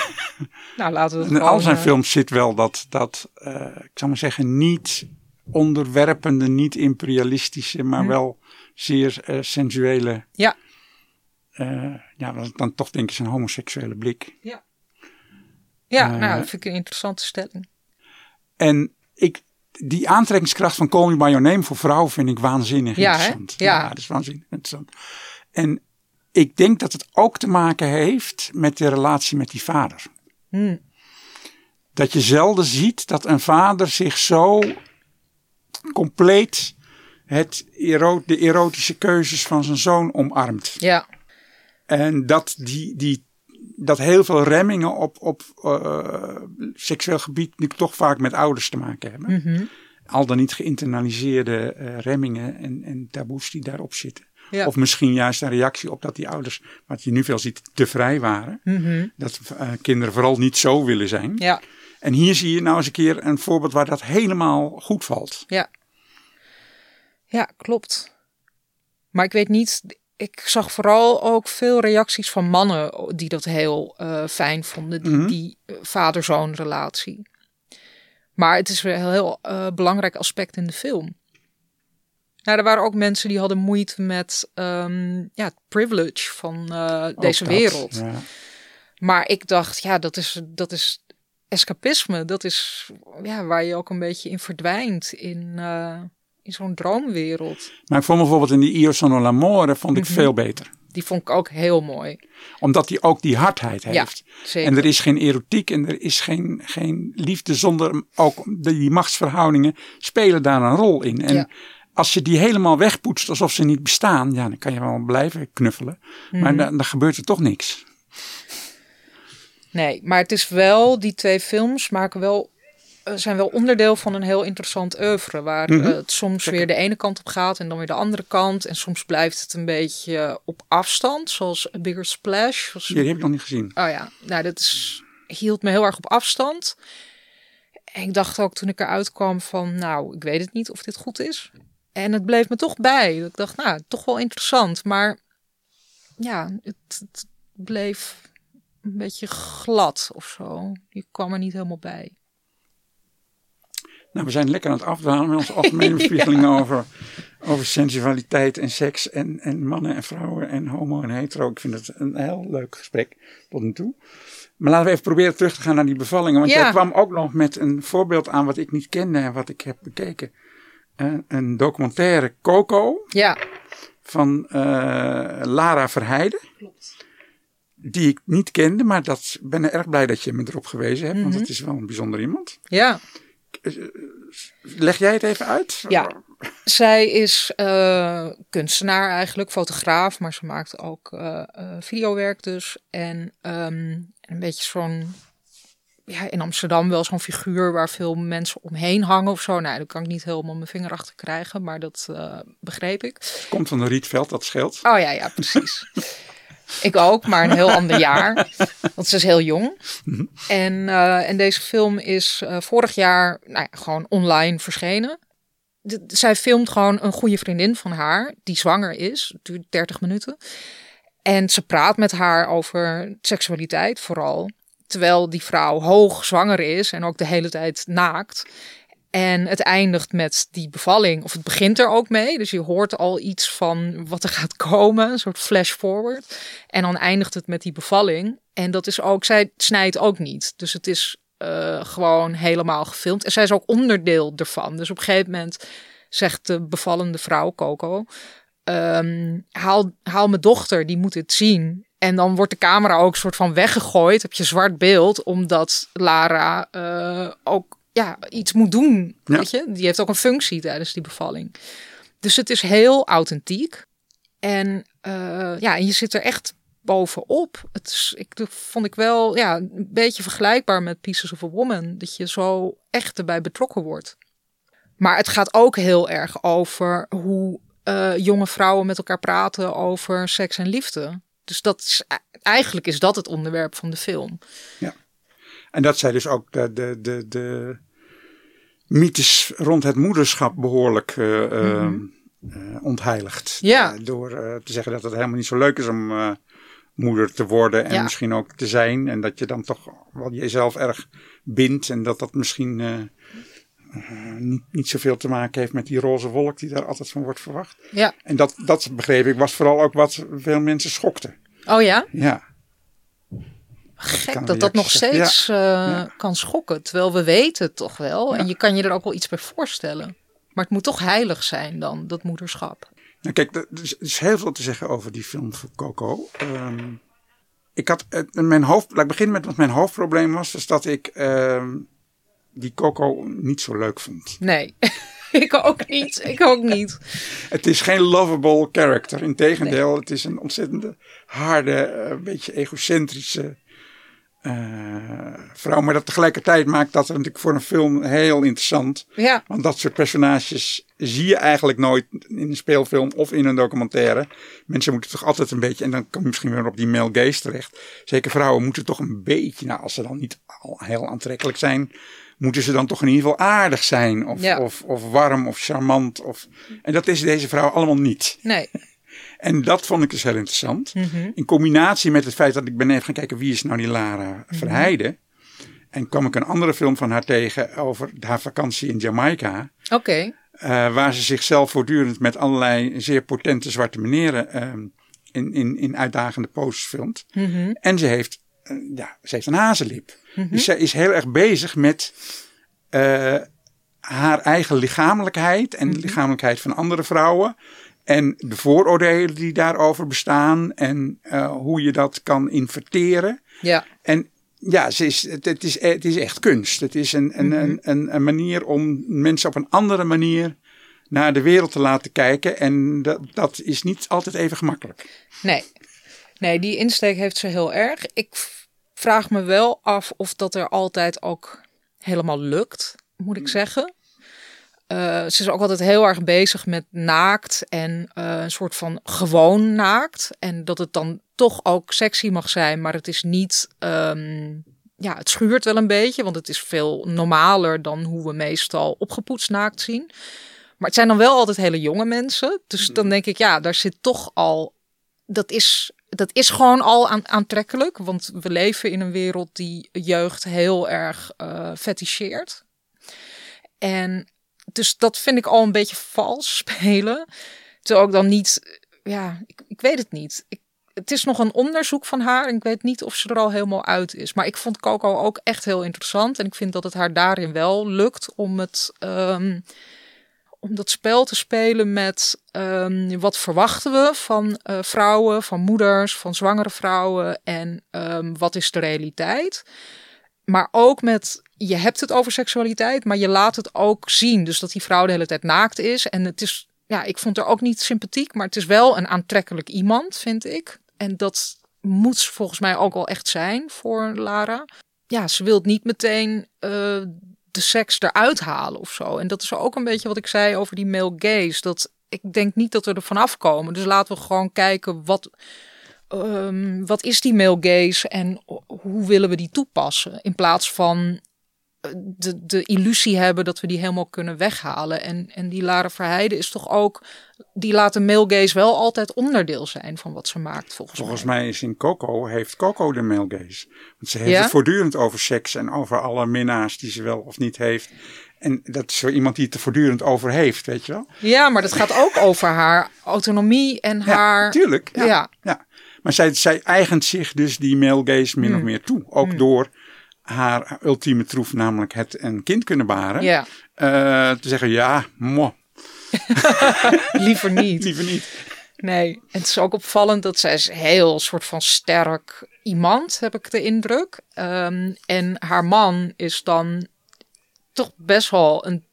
nou, laten we het In al zijn eh, films zit wel dat, dat eh, ik zou maar zeggen, niet onderwerpende, niet imperialistische, maar wel zeer sensuele. Ja. ja, dan toch denk ik zijn homoseksuele blik. Ja, Eh, nou, dat vind ik een interessante stelling. En ik, die aantrekkingskracht van Call Me By Your Name voor vrouwen vind ik waanzinnig Ja, hè? interessant. Ja. dat is waanzinnig interessant. En ik denk dat het ook te maken heeft met de relatie met die vader. Hmm. Dat je zelden ziet dat een vader zich zo compleet het ero de erotische keuzes van zijn zoon omarmt. Ja, En dat, die, die, dat heel veel remmingen op, op eh, seksueel gebied nu toch vaak met ouders te maken hebben. Mhm. Al dan niet geïnternaliseerde eh, remmingen en, en taboes die daarop zitten. Ja. Of misschien juist een reactie op dat die ouders, wat je nu veel ziet, te vrij waren. Mhm. Dat eh, kinderen vooral niet zo willen zijn. ja, En hier zie je nou eens een keer een voorbeeld waar dat helemaal goed valt. ja. Ja, klopt. Maar ik weet niet, ik zag vooral ook veel reacties van mannen die dat heel eh, fijn vonden, die, Mhm. die eh, vader-zoon relatie. Maar het is weer een heel eh, belangrijk aspect in de film. Nou, er waren ook mensen die hadden moeite met ehm, ja, het privilege van deze dat, wereld. Ja. Maar ik dacht, ja, dat is, dat is escapisme. Dat is ja, waar je ook een beetje in verdwijnt in, in zo'n droomwereld. Maar ik vond bijvoorbeeld in die Io sono l'amore vond ik Mhm. veel beter. Die vond ik ook heel mooi. Omdat die ook die hardheid Ja, heeft. zeker. En er is geen erotiek en er is geen, geen liefde zonder ook die machtsverhoudingen spelen daar een rol in. En Ja. als je die helemaal wegpoetst alsof ze niet bestaan, ja, dan kan je wel blijven knuffelen. Mhm. Maar dan, dan gebeurt er toch niks. Nee, maar het is wel, die twee films maken wel, zijn wel onderdeel van een heel interessant oeuvre. Waar Mhm. eh, het soms weer de ene kant op gaat en dan weer de andere kant. En soms blijft het een beetje op afstand, zoals A Bigger Splash. zoals- Die heb ik nog niet gezien. Oh ja, nou dat is, hield me heel erg op afstand. En ik dacht ook toen ik eruit kwam van, nou, ik weet het niet of dit goed is. En het bleef me toch bij. Ik dacht, nou, toch wel interessant. Maar ja, het, het bleef een beetje glad of zo. Je kwam er niet helemaal bij. Nou, we zijn lekker aan het afdwalen met onze algemene bespiegelingen over, over sensualiteit en seks en, en mannen en vrouwen en homo en hetero. Ik vind het een heel leuk gesprek tot nu toe. Maar laten we even proberen terug te gaan naar die bevallingen. Want Ja. jij kwam ook nog met een voorbeeld aan wat ik niet kende en wat ik heb bekeken. Een, een documentaire Coco Ja, van eh, Lara Verheijden. Die ik niet kende, maar dat ik ben erg blij dat je me erop gewezen hebt. Want Mhm. het is wel een bijzonder iemand. ja. Leg jij het even uit? Ja. Zij is eh, kunstenaar eigenlijk, fotograaf, maar ze maakt ook eh, eh, videowerk dus. En ehm, een beetje zo'n, ja, in Amsterdam wel zo'n figuur waar veel mensen omheen hangen of zo. Nou, daar kan ik niet helemaal mijn vinger achter krijgen, maar dat eh, begreep ik. Komt van de Rietveld, dat scheelt. Oh ja, ja, precies. ik ook, maar een heel ander jaar. Want ze is heel jong. En, eh, en deze film is eh, vorig jaar nou ja, gewoon online verschenen. De- zij filmt gewoon een goede vriendin van haar, die zwanger is. Het duurt 30 minuten. En ze praat met haar over seksualiteit vooral. Terwijl die vrouw hoog zwanger is en ook de hele tijd naakt. En het eindigt met die bevalling, of het begint er ook mee. Dus je hoort al iets van wat er gaat komen, een soort flash forward. En dan eindigt het met die bevalling. En dat is ook, zij snijdt ook niet. Dus het is eh, gewoon helemaal gefilmd. En zij is ook onderdeel ervan. Dus op een gegeven moment zegt de bevallende vrouw, Coco, ehm, haal, haal mijn dochter, die moet het zien. En dan wordt de camera ook soort van weggegooid. Heb je zwart beeld, omdat Lara eh, ook ja, iets moet doen. Ja. Weet je? Die heeft ook een functie tijdens die bevalling. Dus het is heel authentiek. En eh, ja, en je zit er echt bovenop. Het is, ik, vond ik wel ja, een beetje vergelijkbaar met Pieces of a Woman. Dat je zo echt erbij betrokken wordt. Maar het gaat ook heel erg over hoe eh, jonge vrouwen met elkaar praten over seks en liefde. Dus dat is, eigenlijk is dat het onderwerp van de film. En dat zij dus ook de, de, de, de mythes rond het moederschap behoorlijk eh, eh, eh, ontheiligt. Ja. Door te zeggen dat het helemaal niet zo leuk is om, moeder te worden en Ja. misschien ook te zijn. En dat je dan toch wel jezelf erg bindt. En dat dat misschien niet, niet zoveel te maken heeft met die roze wolk die daar altijd van wordt verwacht. Ja. En dat, dat begreep ik was vooral ook wat veel mensen schokte. Oh ja? Ja, Gek dat dat nog steeds eh, kan schokken. Terwijl we weten het toch wel. En je kan je er ook wel iets bij voorstellen. Maar het moet toch heilig zijn dan, dat moederschap. Nou, kijk, er is, heel veel te zeggen over die film van Coco. Ehm, ik had eh, mijn hoofd. Laat ik beginnen met wat mijn hoofdprobleem was. Is dat ik ehm, die Coco niet zo leuk vond. Nee, ik ook niet. Ik ook niet. Het is geen lovable character. Integendeel, het is een ontzettende harde, eh, een beetje egocentrische vrouw. Maar dat tegelijkertijd maakt dat natuurlijk voor een film heel interessant. Ja, Want dat soort personages zie je eigenlijk nooit in een speelfilm of in een documentaire. Mensen moeten toch altijd een beetje, en dan kom je misschien weer op die male gaze terecht. Zeker vrouwen moeten toch een beetje, nou als ze dan niet al heel aantrekkelijk zijn, moeten ze dan toch in ieder geval aardig zijn. Of, Ja. of, of warm of charmant. Of, en dat is deze vrouw allemaal niet. nee. En dat vond ik dus heel interessant. Mhm. In combinatie met het feit dat ik ben even gaan kijken wie is nou die Lara Verheijden. En kwam ik een andere film van haar tegen over haar vakantie in Jamaica. Oké. Eh, waar ze zichzelf voortdurend met allerlei zeer potente zwarte meneren ehm, in, in, in uitdagende poses filmt. Mhm. En ze heeft, eh, ja, ze heeft een hazenlip. Dus zij is heel erg bezig met eh, haar eigen lichamelijkheid en de lichamelijkheid van andere vrouwen. En de vooroordelen die daarover bestaan en eh, hoe je dat kan inverteren. Ja. En ja, ze is, het, het is, het is echt kunst. Het is een, een, een, een, een manier om mensen op een andere manier naar de wereld te laten kijken. En dat, dat is niet altijd even gemakkelijk. Nee. Nee, die insteek heeft ze heel erg. Ik vraag me wel af of dat er altijd ook helemaal lukt, moet ik zeggen. Eh, ze is ook altijd heel erg bezig met naakt en eh, een soort van gewoon naakt. En dat het dan toch ook sexy mag zijn, maar het is niet. ehm, ja, het schuurt wel een beetje, want het is veel normaler dan hoe we meestal opgepoetst naakt zien. Maar het zijn dan wel altijd hele jonge mensen. Dus dan denk ik, ja, daar zit toch al. Dat is, dat is gewoon al aan, aantrekkelijk. Want we leven in een wereld die jeugd heel erg eh feticheert. En dus dat vind ik al een beetje vals spelen. Terwijl ik dan niet. Ja, ik, ik weet het niet. Ik, het is nog een onderzoek van haar. En ik weet niet of ze er al helemaal uit is. Maar ik vond Coco ook echt heel interessant. En ik vind dat het haar daarin wel lukt om het. ehm, om dat spel te spelen met ehm, wat verwachten we van eh, vrouwen, van moeders, van zwangere vrouwen en ehm, wat is de realiteit. Maar ook met, je hebt het over seksualiteit, maar je laat het ook zien. Dus dat die vrouw de hele tijd naakt is. En het is, ja, ik vond haar ook niet sympathiek, maar het is wel een aantrekkelijk iemand, vind ik. En dat moet volgens mij ook wel echt zijn voor Lara. Ja, ze wil niet meteen eh, de seks eruit halen of zo. En dat is ook een beetje wat ik zei over die male gaze. Dat ik denk niet dat we er vanaf komen. Dus laten we gewoon kijken wat, ehm, wat is die male gaze en hoe willen we die toepassen. In plaats van eh, de, de illusie hebben dat we die helemaal kunnen weghalen. En, en die Lara Verheijden is toch ook, die laat de male gaze wel altijd onderdeel zijn van wat ze maakt volgens, Volgens mij. mij is in Coco, heeft Coco de male gaze. Want ze heeft Ja? het voortdurend over seks en over alle minnaars die ze wel of niet heeft. En dat is zo iemand die het er voortdurend over heeft, weet je wel? Ja, maar dat gaat ook over haar autonomie en haar... Ja, tuurlijk. Ja, Ja. ja. Maar zij, zij eigent zich dus die male gaze min of meer toe. Ook door haar ultieme troef, namelijk het een kind kunnen baren. Ja, Eh, te zeggen, ja, mo, liever niet. liever niet. Nee, en het is ook opvallend dat zij is heel soort van sterk iemand, heb ik de indruk. Ehm, en haar man is dan toch best wel een,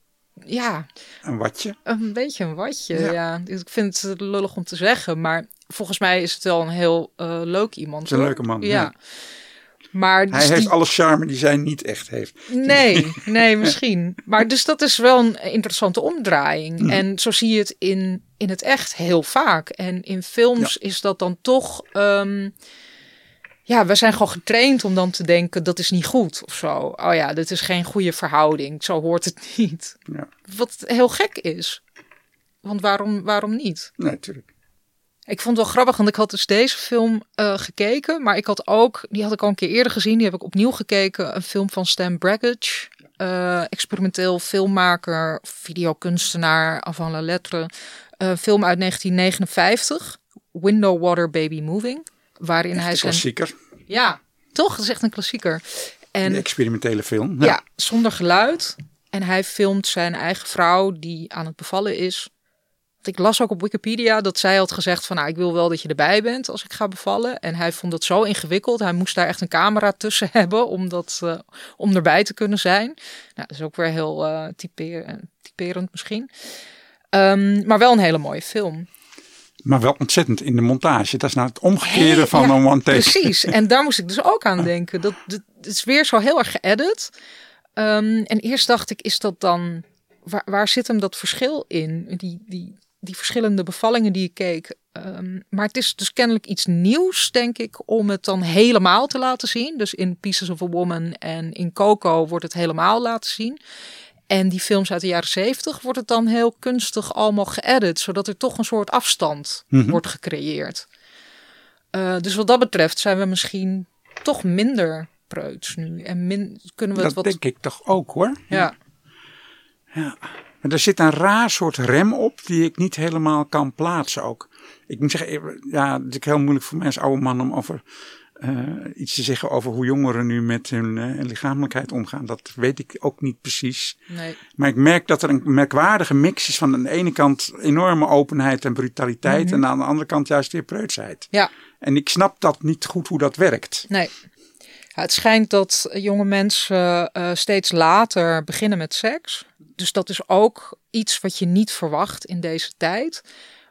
ja, Een watje. een beetje een watje. Ja. Ja. Ik vind het lullig om te zeggen, maar volgens mij is het wel een heel eh, leuk iemand. Het is een hoor. leuke man, Ja. ja. Maar Hij dus heeft die- alle charme die zij niet echt heeft. Nee, nee, misschien. Maar dus dat is wel een interessante omdraaiing. En zo zie je het in, in het echt heel vaak. En in films is dat dan toch. ehm, ja, we zijn gewoon getraind om dan te denken dat is niet goed of zo. Oh ja, dit is geen goede verhouding. Zo hoort het niet. Ja. Wat heel gek is. Want waarom, waarom niet? Nee, natuurlijk. Ik vond het wel grappig, want ik had dus deze film uh, gekeken. Maar ik had ook, die had ik al een keer eerder gezien. Die heb ik opnieuw gekeken. Een film van Stan Brakhage. Uh, experimenteel filmmaker, videokunstenaar, avant la lettre. Uh, film uit 1959. Window Water Baby Moving. Waarin Echt hij een zijn... klassieker. Ja, toch? Dat is echt een klassieker. En Een experimentele film. ja. zonder geluid. En hij filmt zijn eigen vrouw die aan het bevallen is. Ik las ook op Wikipedia dat zij had gezegd van... Nou, ik wil wel dat je erbij bent als ik ga bevallen. En hij vond het zo ingewikkeld. Hij moest daar echt een camera tussen hebben om, dat, eh, om erbij te kunnen zijn. Nou, dat is ook weer heel typer, typerend misschien. Ehm, maar wel een hele mooie film. Maar wel ontzettend in de montage. Dat is nou het omgekeerde Hey, van ja, een one take. Precies. En daar moest ik dus ook aan denken. Dat, dat, het is weer zo heel erg geëdit. Ehm, en eerst dacht ik, is dat dan... Waar, waar zit hem dat verschil in? Die, die, die verschillende bevallingen die ik keek. Ehm, maar het is dus kennelijk iets nieuws, denk ik, om het dan helemaal te laten zien. Dus in Pieces of a Woman en in Coco wordt het helemaal laten zien. En die films uit de jaren zeventig wordt het dan heel kunstig allemaal geëdit, zodat er toch een soort afstand Mhm. wordt gecreëerd. Eh, dus wat dat betreft zijn we misschien toch minder preuts nu. En min, kunnen we Dat het wat... denk ik toch ook hoor. Ja, Maar er zit een raar soort rem op die ik niet helemaal kan plaatsen ook. Ik moet zeggen, ja, het is heel moeilijk voor mij als oude man om over eh, iets te zeggen over hoe jongeren nu met hun eh, lichamelijkheid omgaan. Dat weet ik ook niet precies. nee. Maar ik merk dat er een merkwaardige mix is van aan de ene kant enorme openheid en brutaliteit. En aan de andere kant juist weer preutsheid. Ja, En ik snap dat niet goed hoe dat werkt. nee. Het schijnt dat jonge mensen eh, steeds later beginnen met seks. Dus dat is ook iets wat je niet verwacht in deze tijd.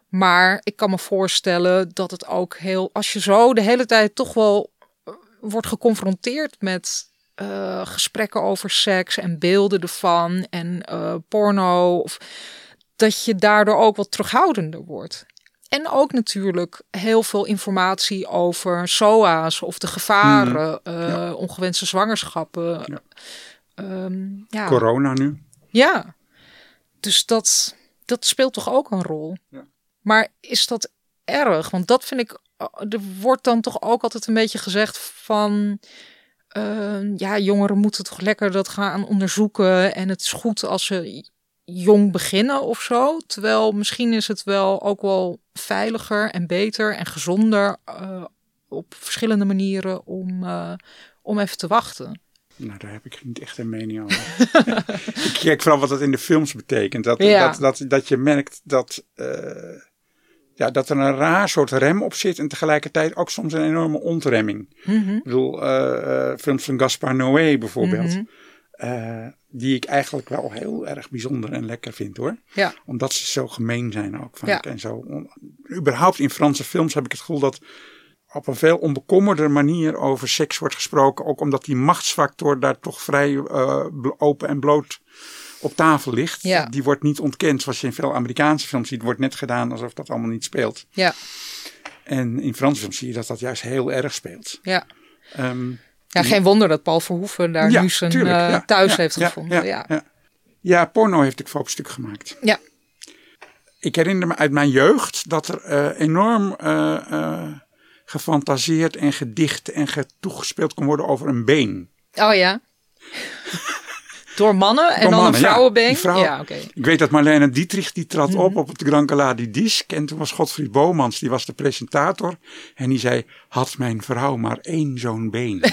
Maar ik kan me voorstellen dat het ook heel... Als je zo de hele tijd toch wel eh, wordt geconfronteerd met eh, gesprekken over seks en beelden ervan en porno. Of, dat je daardoor ook wat terughoudender wordt. En ook natuurlijk heel veel informatie over SOA's of de gevaren, eh, ongewenste zwangerschappen. Ja. Ehm, ja. Corona nu. Ja, dus dat, dat speelt toch ook een rol. Ja. Maar is dat erg? Want dat vind ik, eh, er wordt dan toch ook altijd een beetje gezegd van, eh, ja, jongeren moeten toch lekker dat gaan onderzoeken en het is goed als ze jong beginnen of zo. Terwijl misschien is het wel ook wel veiliger en beter en gezonder eh, op verschillende manieren om, eh, om even te wachten. Nou, daar heb ik niet echt een mening over. ik kijk vooral wat dat in de films betekent. Dat, Ja. dat, dat, dat je merkt dat, eh, ja, dat er een raar soort rem op zit. En tegelijkertijd ook soms een enorme ontremming. Mhm. Ik bedoel, films van Gaspar Noé bijvoorbeeld. Mhm. Eh, die ik eigenlijk wel heel erg bijzonder en lekker vind hoor. Ja. Omdat ze zo gemeen zijn ook vaak. Ja. En zo. on- Überhaupt in Franse films heb ik het gevoel dat op een veel onbekommerder manier over seks wordt gesproken. Ook omdat die machtsfactor daar toch vrij eh, open en bloot op tafel ligt. Ja. Die wordt niet ontkend. Zoals je in veel Amerikaanse films ziet, wordt net gedaan alsof dat allemaal niet speelt. Ja, En in Franse films zie je dat dat juist heel erg speelt. ja. Ehm, Ja, geen wonder dat Paul Verhoeven daar ja, nu zijn tuurlijk, eh, ja, thuis heeft gevonden. Ja, Ja, porno heeft ik voor op stuk gemaakt. Ja. Ik herinner me uit mijn jeugd dat er eh, enorm eh, gefantaseerd en gedicht en ge- toegespeeld kon worden over een been. Oh ja. Door mannen en Door dan mannen, een ja. vrouwenbeen? Vrouw- Ja, oké. Ik weet dat Marlene Dietrich die trad Mhm. op op het Gran Canaria Disc. En toen was Godfried Bomans, die was de presentator. En die zei, had mijn vrouw maar één zo'n been.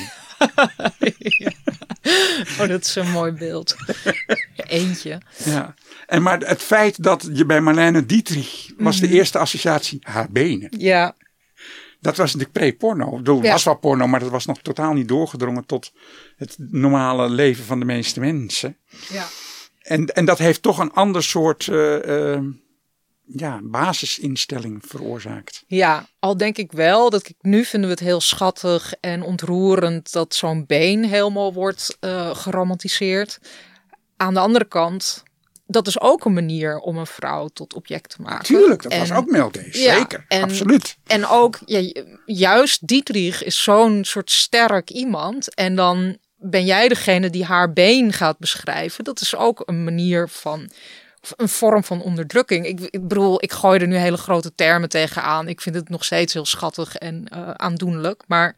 Oh, dat is een mooi beeld. Eentje. ja. En maar het feit dat je bij Marlene Dietrich was Mhm. de eerste associatie haar benen. Ja, Dat was natuurlijk pre-porno. Ja. was wel porno, maar dat was nog totaal niet doorgedrongen tot het normale leven van de meeste mensen. ja. En, en dat heeft toch een ander soort eh, eh, ja, basisinstelling veroorzaakt. Ja, al denk ik wel dat ik nu vinden we het heel schattig en ontroerend dat zo'n been helemaal wordt eh, geromantiseerd. Aan de andere kant, dat is ook een manier om een vrouw tot object te maken. Tuurlijk, dat En- was ook. Ja, Zeker, en- absoluut. En ook, ja, juist Dietrich is zo'n soort sterk iemand. En dan ben jij degene die haar been gaat beschrijven. Dat is ook een manier van een vorm van onderdrukking. Ik, ik bedoel, ik gooi er nu hele grote termen tegenaan. Ik vind het nog steeds heel schattig en uh, aandoenlijk. Maar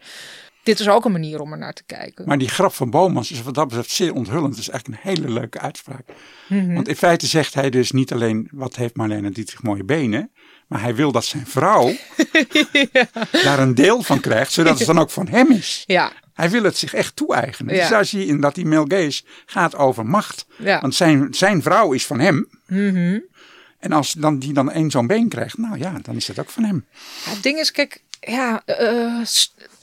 dit is ook een manier om er naar te kijken. Maar die grap van Bomans is wat dat betreft zeer onthullend. Het is eigenlijk een hele leuke uitspraak. Mm-hmm. Want in feite zegt hij dus niet alleen wat heeft Marlene Dietrich mooie benen. Maar hij wil dat zijn vrouw ja. daar een deel van krijgt. Zodat het dan ook van hem is. Ja. Hij wil het zich echt toe-eigenen. Ja. Dus daar zie je in dat die Mel Gaze gaat over macht. Ja. Want zijn, zijn vrouw is van hem. Mm-hmm. En als dan, die dan één zo'n been krijgt, nou ja, dan is dat ook van hem. het ding is, kijk, ja, uh,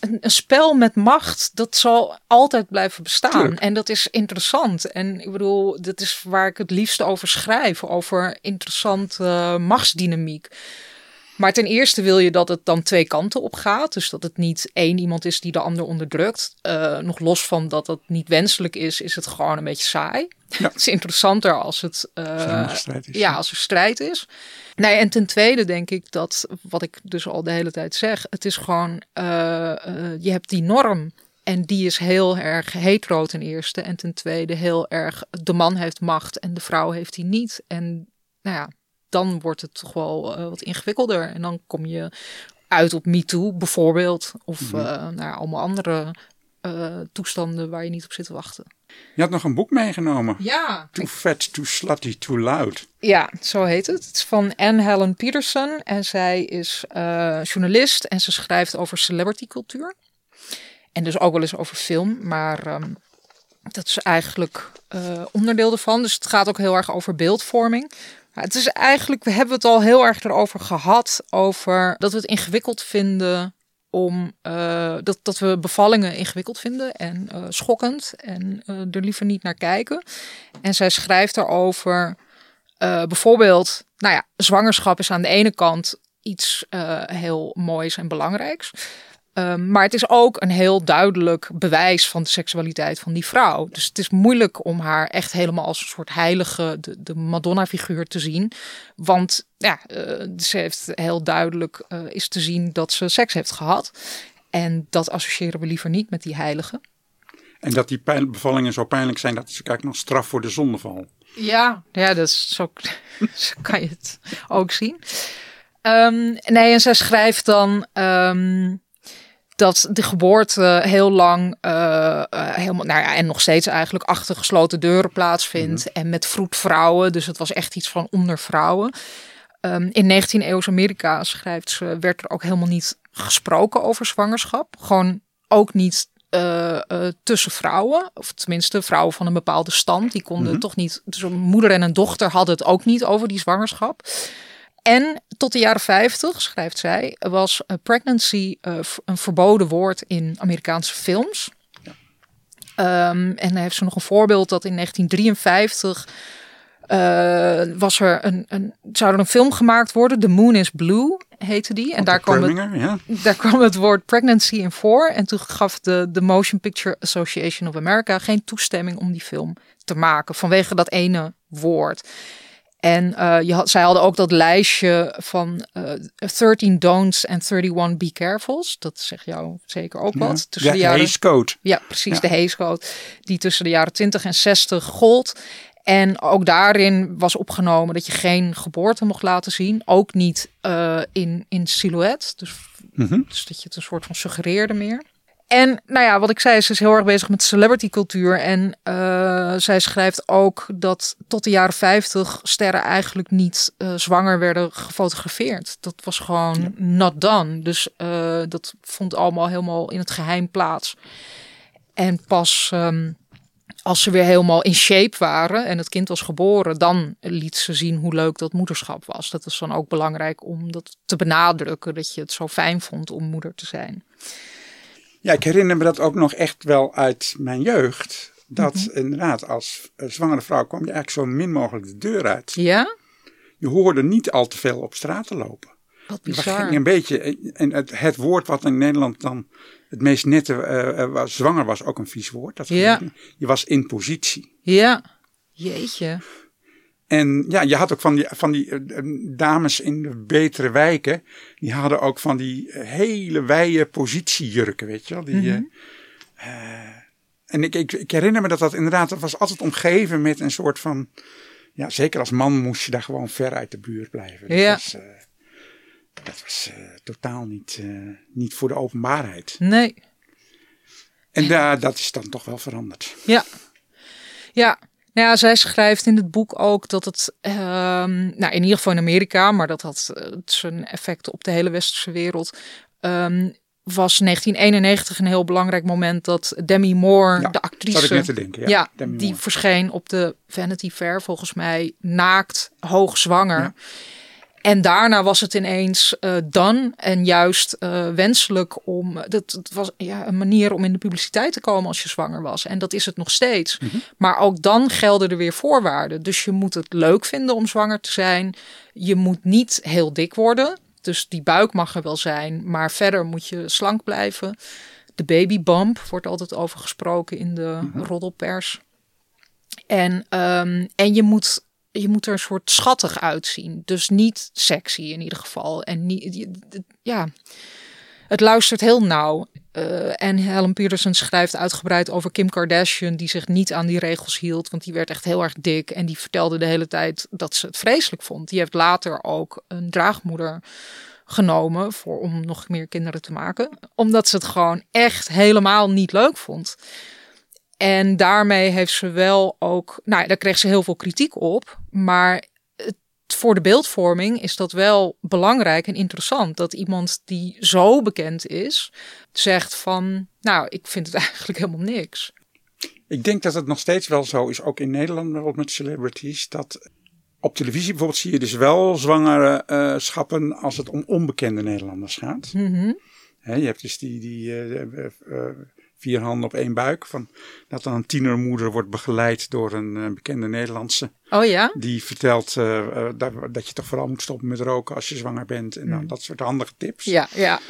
een, een, spel met macht, dat zal altijd blijven bestaan. Tuurlijk. En dat is interessant. En ik bedoel, dat is waar ik het liefst over schrijf. Over interessante uh, machtsdynamiek. Maar ten eerste wil je dat het dan twee kanten op gaat. Dus dat het niet één iemand is die de ander onderdrukt. Uh, nog los van dat het niet wenselijk is, is het gewoon een beetje saai. Ja. het is interessanter als het uh, strijd is. Ja, als er strijd is. Nee, en ten tweede denk ik dat, wat ik dus al de hele tijd zeg, het is gewoon, uh, je hebt die norm. En die is heel erg hetero ten eerste. En ten tweede heel erg, de man heeft macht en de vrouw heeft die niet. En nou ja, dan wordt het toch wel uh, wat ingewikkelder. En dan kom je uit op MeToo bijvoorbeeld. Of uh, nou ja, allemaal andere uh, toestanden waar je niet op zit te wachten. Je had nog een boek meegenomen. Ja. Too Fat, Too Slutty, Too Loud. Ja, zo heet het. Het is van Anne Helen Peterson. En zij is journalist en ze schrijft over celebrity cultuur. En dus ook wel eens over film. Maar um, dat is eigenlijk onderdeel ervan. Dus het gaat ook heel erg over beeldvorming. Het is eigenlijk, we hebben het al heel erg erover gehad, over dat we het ingewikkeld vinden om uh, dat, dat we bevallingen ingewikkeld vinden en uh, schokkend en uh, er liever niet naar kijken. En zij schrijft erover bijvoorbeeld, nou ja, zwangerschap is aan de ene kant iets heel moois en belangrijks. Um, maar het is ook een heel duidelijk bewijs van de seksualiteit van die vrouw. Dus het is moeilijk om haar echt helemaal als een soort heilige, de, de Madonna-figuur te zien. Want ja, uh, ze heeft heel duidelijk uh, is te zien dat ze seks heeft gehad. En dat associëren we liever niet met die heilige. En dat die bevallingen zo pijnlijk zijn dat ze kijk nog straf voor de zondeval. Ja, ja dat is zo, zo kan je het ook zien. Um, nee, en zij schrijft dan. Um, dat de geboorte heel lang, uh, uh, helemaal, nou ja, en nog steeds eigenlijk achter gesloten deuren plaatsvindt. Mm-hmm. En met vroedvrouwen, dus het was echt iets van onder vrouwen. Um, in 19e eeuws Amerika, schrijft ze, werd er ook helemaal niet gesproken over zwangerschap. Gewoon ook niet uh, tussen vrouwen, of tenminste vrouwen van een bepaalde stand. Die konden mm-hmm. toch niet, dus een moeder en een dochter hadden het ook niet over die zwangerschap. En tot de jaren 50, schrijft zij, was pregnancy uh, een verboden woord in Amerikaanse films. Ja. Um, en dan heeft ze nog een voorbeeld dat in 1953 uh, was er een, een, zou er een film gemaakt worden. The Moon is Blue heette die. En daar kwam, het, ja. daar kwam het woord pregnancy in voor. En toen gaf de, de Motion Picture Association of America geen toestemming om die film te maken. Vanwege dat ene woord. En uh, je had, zij hadden ook dat lijstje van uh, 13 don'ts en 31 be carefuls. Dat zegt jou zeker ook wat. Ja, tussen de, de jaren, Hays Code. Ja, precies, ja. de Hays Code. Die tussen de jaren 20 en 60 gold. En ook daarin was opgenomen dat je geen geboorte mocht laten zien. Ook niet uh, in, in silhouet. Dus, mm -hmm. dus dat je het een soort van suggereerde meer. En nou ja, wat ik zei, ze is heel erg bezig met celebrity cultuur. En uh, zij schrijft ook dat tot de jaren 50 sterren eigenlijk niet uh, zwanger werden gefotografeerd. Dat was gewoon ja. not done. Dus uh, dat vond allemaal helemaal in het geheim plaats. En pas um, als ze weer helemaal in shape waren en het kind was geboren, dan liet ze zien hoe leuk dat moederschap was. Dat is dan ook belangrijk om dat te benadrukken, dat je het zo fijn vond om moeder te zijn. Ja, ik herinner me dat ook nog echt wel uit mijn jeugd. Dat mm -hmm. inderdaad, als zwangere vrouw kwam je eigenlijk zo min mogelijk de deur uit. Ja? Je hoorde niet al te veel op straat te lopen. Wat bizar. Ging een beetje, en het, het, woord wat in Nederland dan het meest nette uh, was, zwanger was ook een vies woord. Dat ja. Je was in positie. Ja, jeetje. En ja, je had ook van die, van die uh, dames in de betere wijken. Die hadden ook van die hele wijde positiejurken, weet je wel. Die, Mhm. mm -hmm. uh, en ik, ik, ik, herinner me dat dat inderdaad, dat was altijd omgeven met een soort van ja, zeker als man moest je daar gewoon ver uit de buurt blijven. Dat Ja. was, eh, dat was eh, totaal niet, eh, niet voor de openbaarheid. Nee. En daar dat is dan toch wel veranderd. Ja. Ja. Nou ja, zij schrijft in het boek ook dat het, ehm, nou in ieder geval in Amerika, maar dat had eh, zijn effect op de hele westerse wereld, ehm, was 1991 een heel belangrijk moment dat Demi Moore, Ja, de actrice, net te denken. Ja, ja, die Moore. verscheen op de Vanity Fair volgens mij naakt, hoogzwanger. Ja. En daarna was het ineens eh dan en juist eh, wenselijk om. Dat, het was ja, een manier om in de publiciteit te komen als je zwanger was. En dat is het nog steeds. Maar ook dan gelden er weer voorwaarden. Dus je moet het leuk vinden om zwanger te zijn. Je moet niet heel dik worden. Dus die buik mag er wel zijn. Maar verder moet je slank blijven. De babybump wordt altijd over gesproken in de roddelpers. En, ehm, en je, moet, je moet er een soort schattig uitzien. Dus niet sexy in ieder geval. En niet, ja, het luistert heel nauw. Eh, en Helen Peterson schrijft uitgebreid over Kim Kardashian, die zich niet aan die regels hield, want die werd echt heel erg dik. En die vertelde de hele tijd dat ze het vreselijk vond. Die heeft later ook een draagmoeder genomen voor, om nog meer kinderen te maken. Omdat ze het gewoon echt helemaal niet leuk vond. En daarmee heeft ze wel ook, nou, daar kreeg ze heel veel kritiek op. Maar het, voor de beeldvorming is dat wel belangrijk en interessant. Dat iemand die zo bekend is, zegt van, nou, ik vind het eigenlijk helemaal niks. Ik denk dat het nog steeds wel zo is, ook in Nederland bijvoorbeeld met celebrities, dat op televisie bijvoorbeeld zie je dus wel zwangere eh, schappen als het om onbekende Nederlanders gaat. Mhm. Je hebt dus die, die eh, eh, vier handen op één buik, van, dat dan een tienermoeder wordt begeleid door een eh, bekende Nederlandse. Oh ja? Die vertelt eh, eh, dat, dat je toch vooral moet stoppen met roken als je zwanger bent en dan dat soort handige tips. Ja, ja.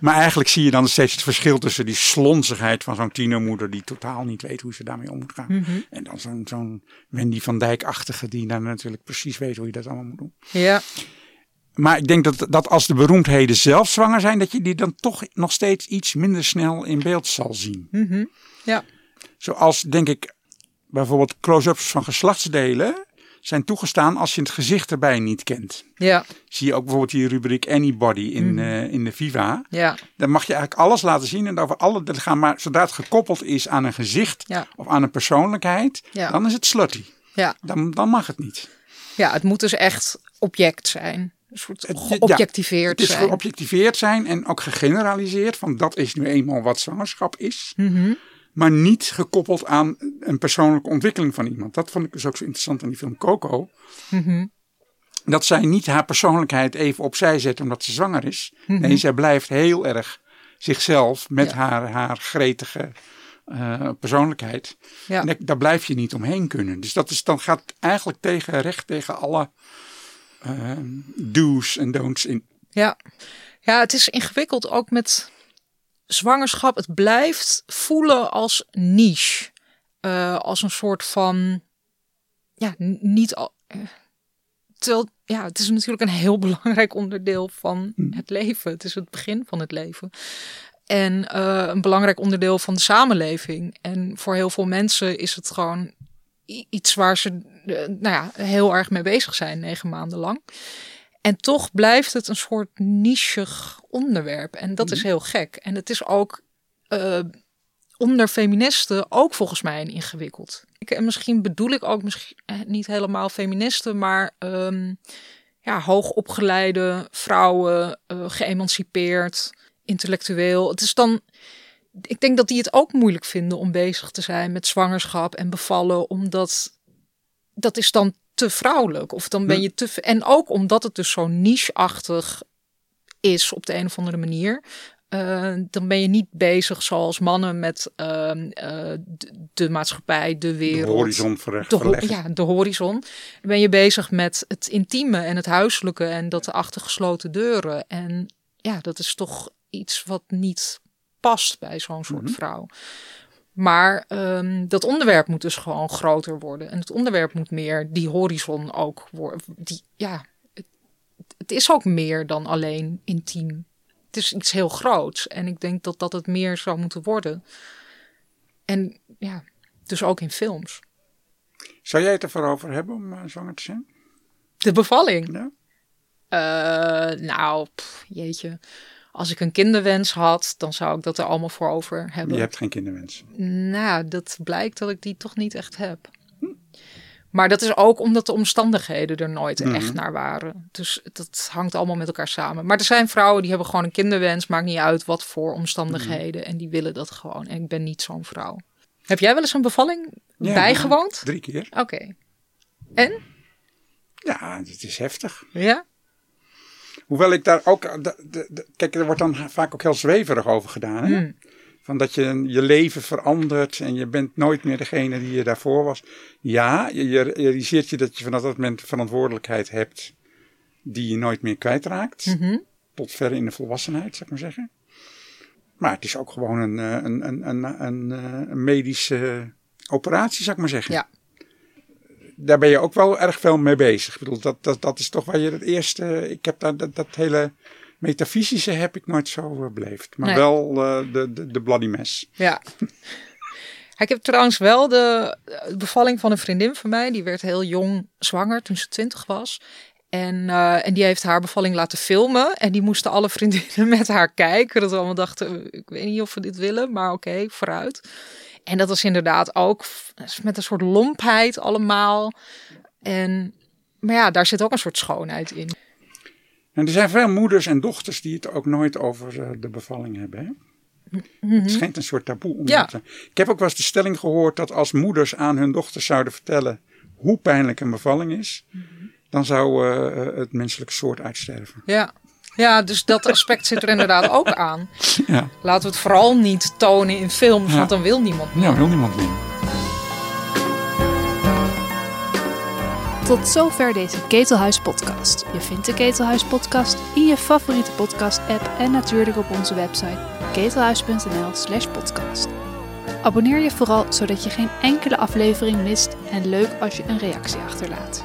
Maar eigenlijk zie je dan steeds het verschil tussen die slonzigheid van zo'n tienermoeder die totaal niet weet hoe ze daarmee om moet gaan. Mhm. En dan zo'n zo'n Wendy van Dijk-achtige die dan natuurlijk precies weet hoe je dat allemaal moet doen. Ja, Maar ik denk dat, dat als de beroemdheden zelf zwanger zijn, dat je die dan toch nog steeds iets minder snel in beeld zal zien. Mhm. ja. Zoals denk ik bijvoorbeeld close-ups van geslachtsdelen zijn toegestaan als je het gezicht erbij niet kent. ja, Zie je ook bijvoorbeeld die rubriek Anybody in, Mhm. eh, in de Viva. ja, Dan mag je eigenlijk alles laten zien en over alle te gaan. Maar zodra het gekoppeld is aan een gezicht Ja. of aan een persoonlijkheid, Ja. dan is het slutty. ja. Dan, dan mag het niet. Ja, het moet dus echt object zijn. Een soort Het- ja, geobjectiveerd Het is zijn. geobjectiveerd zijn en ook gegeneraliseerd. Van dat is nu eenmaal wat zwangerschap is. Mhm. Maar niet gekoppeld aan een persoonlijke ontwikkeling van iemand. Dat vond ik dus ook zo interessant aan die film Coco. Mhm. Dat zij niet haar persoonlijkheid even opzij zet omdat ze zwanger is. Nee, zij blijft heel erg zichzelf met Mhm. Ja. haar, haar gretige eh, persoonlijkheid. Ja. En daar- daar blijf je niet omheen kunnen. Dus dat is, dan gaat eigenlijk tegen, recht tegen alle eh, do's en don'ts in. Ja. ja, het is ingewikkeld ook met zwangerschap. Het blijft voelen als niche. Eh, als een soort van, ja, niet al. eh, terwijl, ja, het is natuurlijk een heel belangrijk onderdeel van het leven. Het is het begin van het leven. En eh, een belangrijk onderdeel van de samenleving. En voor heel veel mensen is het gewoon iets waar ze nou ja, heel erg mee bezig zijn, negen maanden lang. En toch blijft het een soort nichig onderwerp. En dat is heel gek. En het is ook eh, onder feministen ook volgens mij een ingewikkeld. Ik, en misschien bedoel ik ook misschien eh, niet helemaal feministen, maar ehm, ja, hoogopgeleide vrouwen, eh, geëmancipeerd, intellectueel. Het is dan. Ik denk dat die het ook moeilijk vinden om bezig te zijn met zwangerschap en bevallen, omdat dat is dan te vrouwelijk. Of dan ben je te. En ook omdat het dus zo niche-achtig is op de een of andere manier. eh, dan ben je niet bezig zoals mannen met ehm, eh, de, de maatschappij, de De wereld. horizon verrecht De, ho- verleggen. ja, de horizon. Dan ben je bezig met het intieme en het huiselijke en dat achter gesloten deuren. En ja, dat is toch iets wat niet past bij zo'n soort vrouw. Maar ehm, dat onderwerp moet dus gewoon groter worden. En het onderwerp moet meer die horizon ook worden. Die, ja, het, het is ook meer dan alleen intiem. Het is iets heel groots. En ik denk dat dat het meer zou moeten worden. En ja, dus ook in films. Zou jij het ervoor over hebben om uh, zwanger te zijn? De bevalling? Ja. Uh, nou, pff, jeetje. Als ik een kinderwens had, dan zou ik dat er allemaal voor over hebben. Je hebt geen kinderwens. Nou, dat blijkt dat ik die toch niet echt heb. Maar dat is ook omdat de omstandigheden er nooit Mhm. echt naar waren. Dus dat hangt allemaal met elkaar samen. Maar er zijn vrouwen die hebben gewoon een kinderwens. Maakt niet uit wat voor omstandigheden. Mhm. En die willen dat gewoon. En ik ben niet zo'n vrouw. Heb jij wel eens een bevalling Ja, bijgewoond? Drie keer. Oké. En? Ja, het is heftig. Ja? Hoewel ik daar ook. de- de- de- kijk, er wordt dan vaak ook heel zweverig over gedaan. Hè? Hmm. Van dat je je leven verandert en je bent nooit meer degene die je daarvoor was. Ja, je, je realiseert je dat je vanaf dat moment verantwoordelijkheid hebt die je nooit meer kwijtraakt. Mhm. Tot ver in de volwassenheid, zou ik maar zeggen. Maar het is ook gewoon een, eh, een, een, een, een, eh, een medische operatie, zou ik maar zeggen. Ja. Daar ben je ook wel erg veel mee bezig. Ik bedoel, dat, dat, dat is toch waar je het eerste. Ik heb daar dat, dat hele metafysische heb ik nooit zo beleefd. Maar Nee. wel uh, de, de, de bloody mess. Ja. Ik heb trouwens wel de, de bevalling van een vriendin van mij. Die werd heel jong zwanger toen ze twintig was. En, uh, en die heeft haar bevalling laten filmen. En die moesten alle vriendinnen met haar kijken. Dat we allemaal dachten, ik weet niet of we dit willen, maar oké, okay, vooruit. En dat was inderdaad ook met een soort lompheid allemaal. En, maar ja, daar zit ook een soort schoonheid in. En er zijn veel moeders en dochters die het ook nooit over uh, de bevalling hebben. Hè? Mm-hmm. Het schijnt een soort taboe. Om ja. te... Ik heb ook wel eens de stelling gehoord dat als moeders aan hun dochters zouden vertellen hoe pijnlijk een bevalling is, mm-hmm. dan zou uh, het menselijke soort uitsterven. Ja. Ja, dus dat aspect zit er inderdaad ook aan. Ja. Laten we het vooral niet tonen in films, ja. want dan wil niemand meer. Ja, wil niemand meer. Tot zover deze Ketelhuis podcast. Je vindt de Ketelhuis podcast in je favoriete podcast app en natuurlijk op onze website ketelhuis.nl slash podcast. Abonneer je vooral zodat je geen enkele aflevering mist en leuk als je een reactie achterlaat.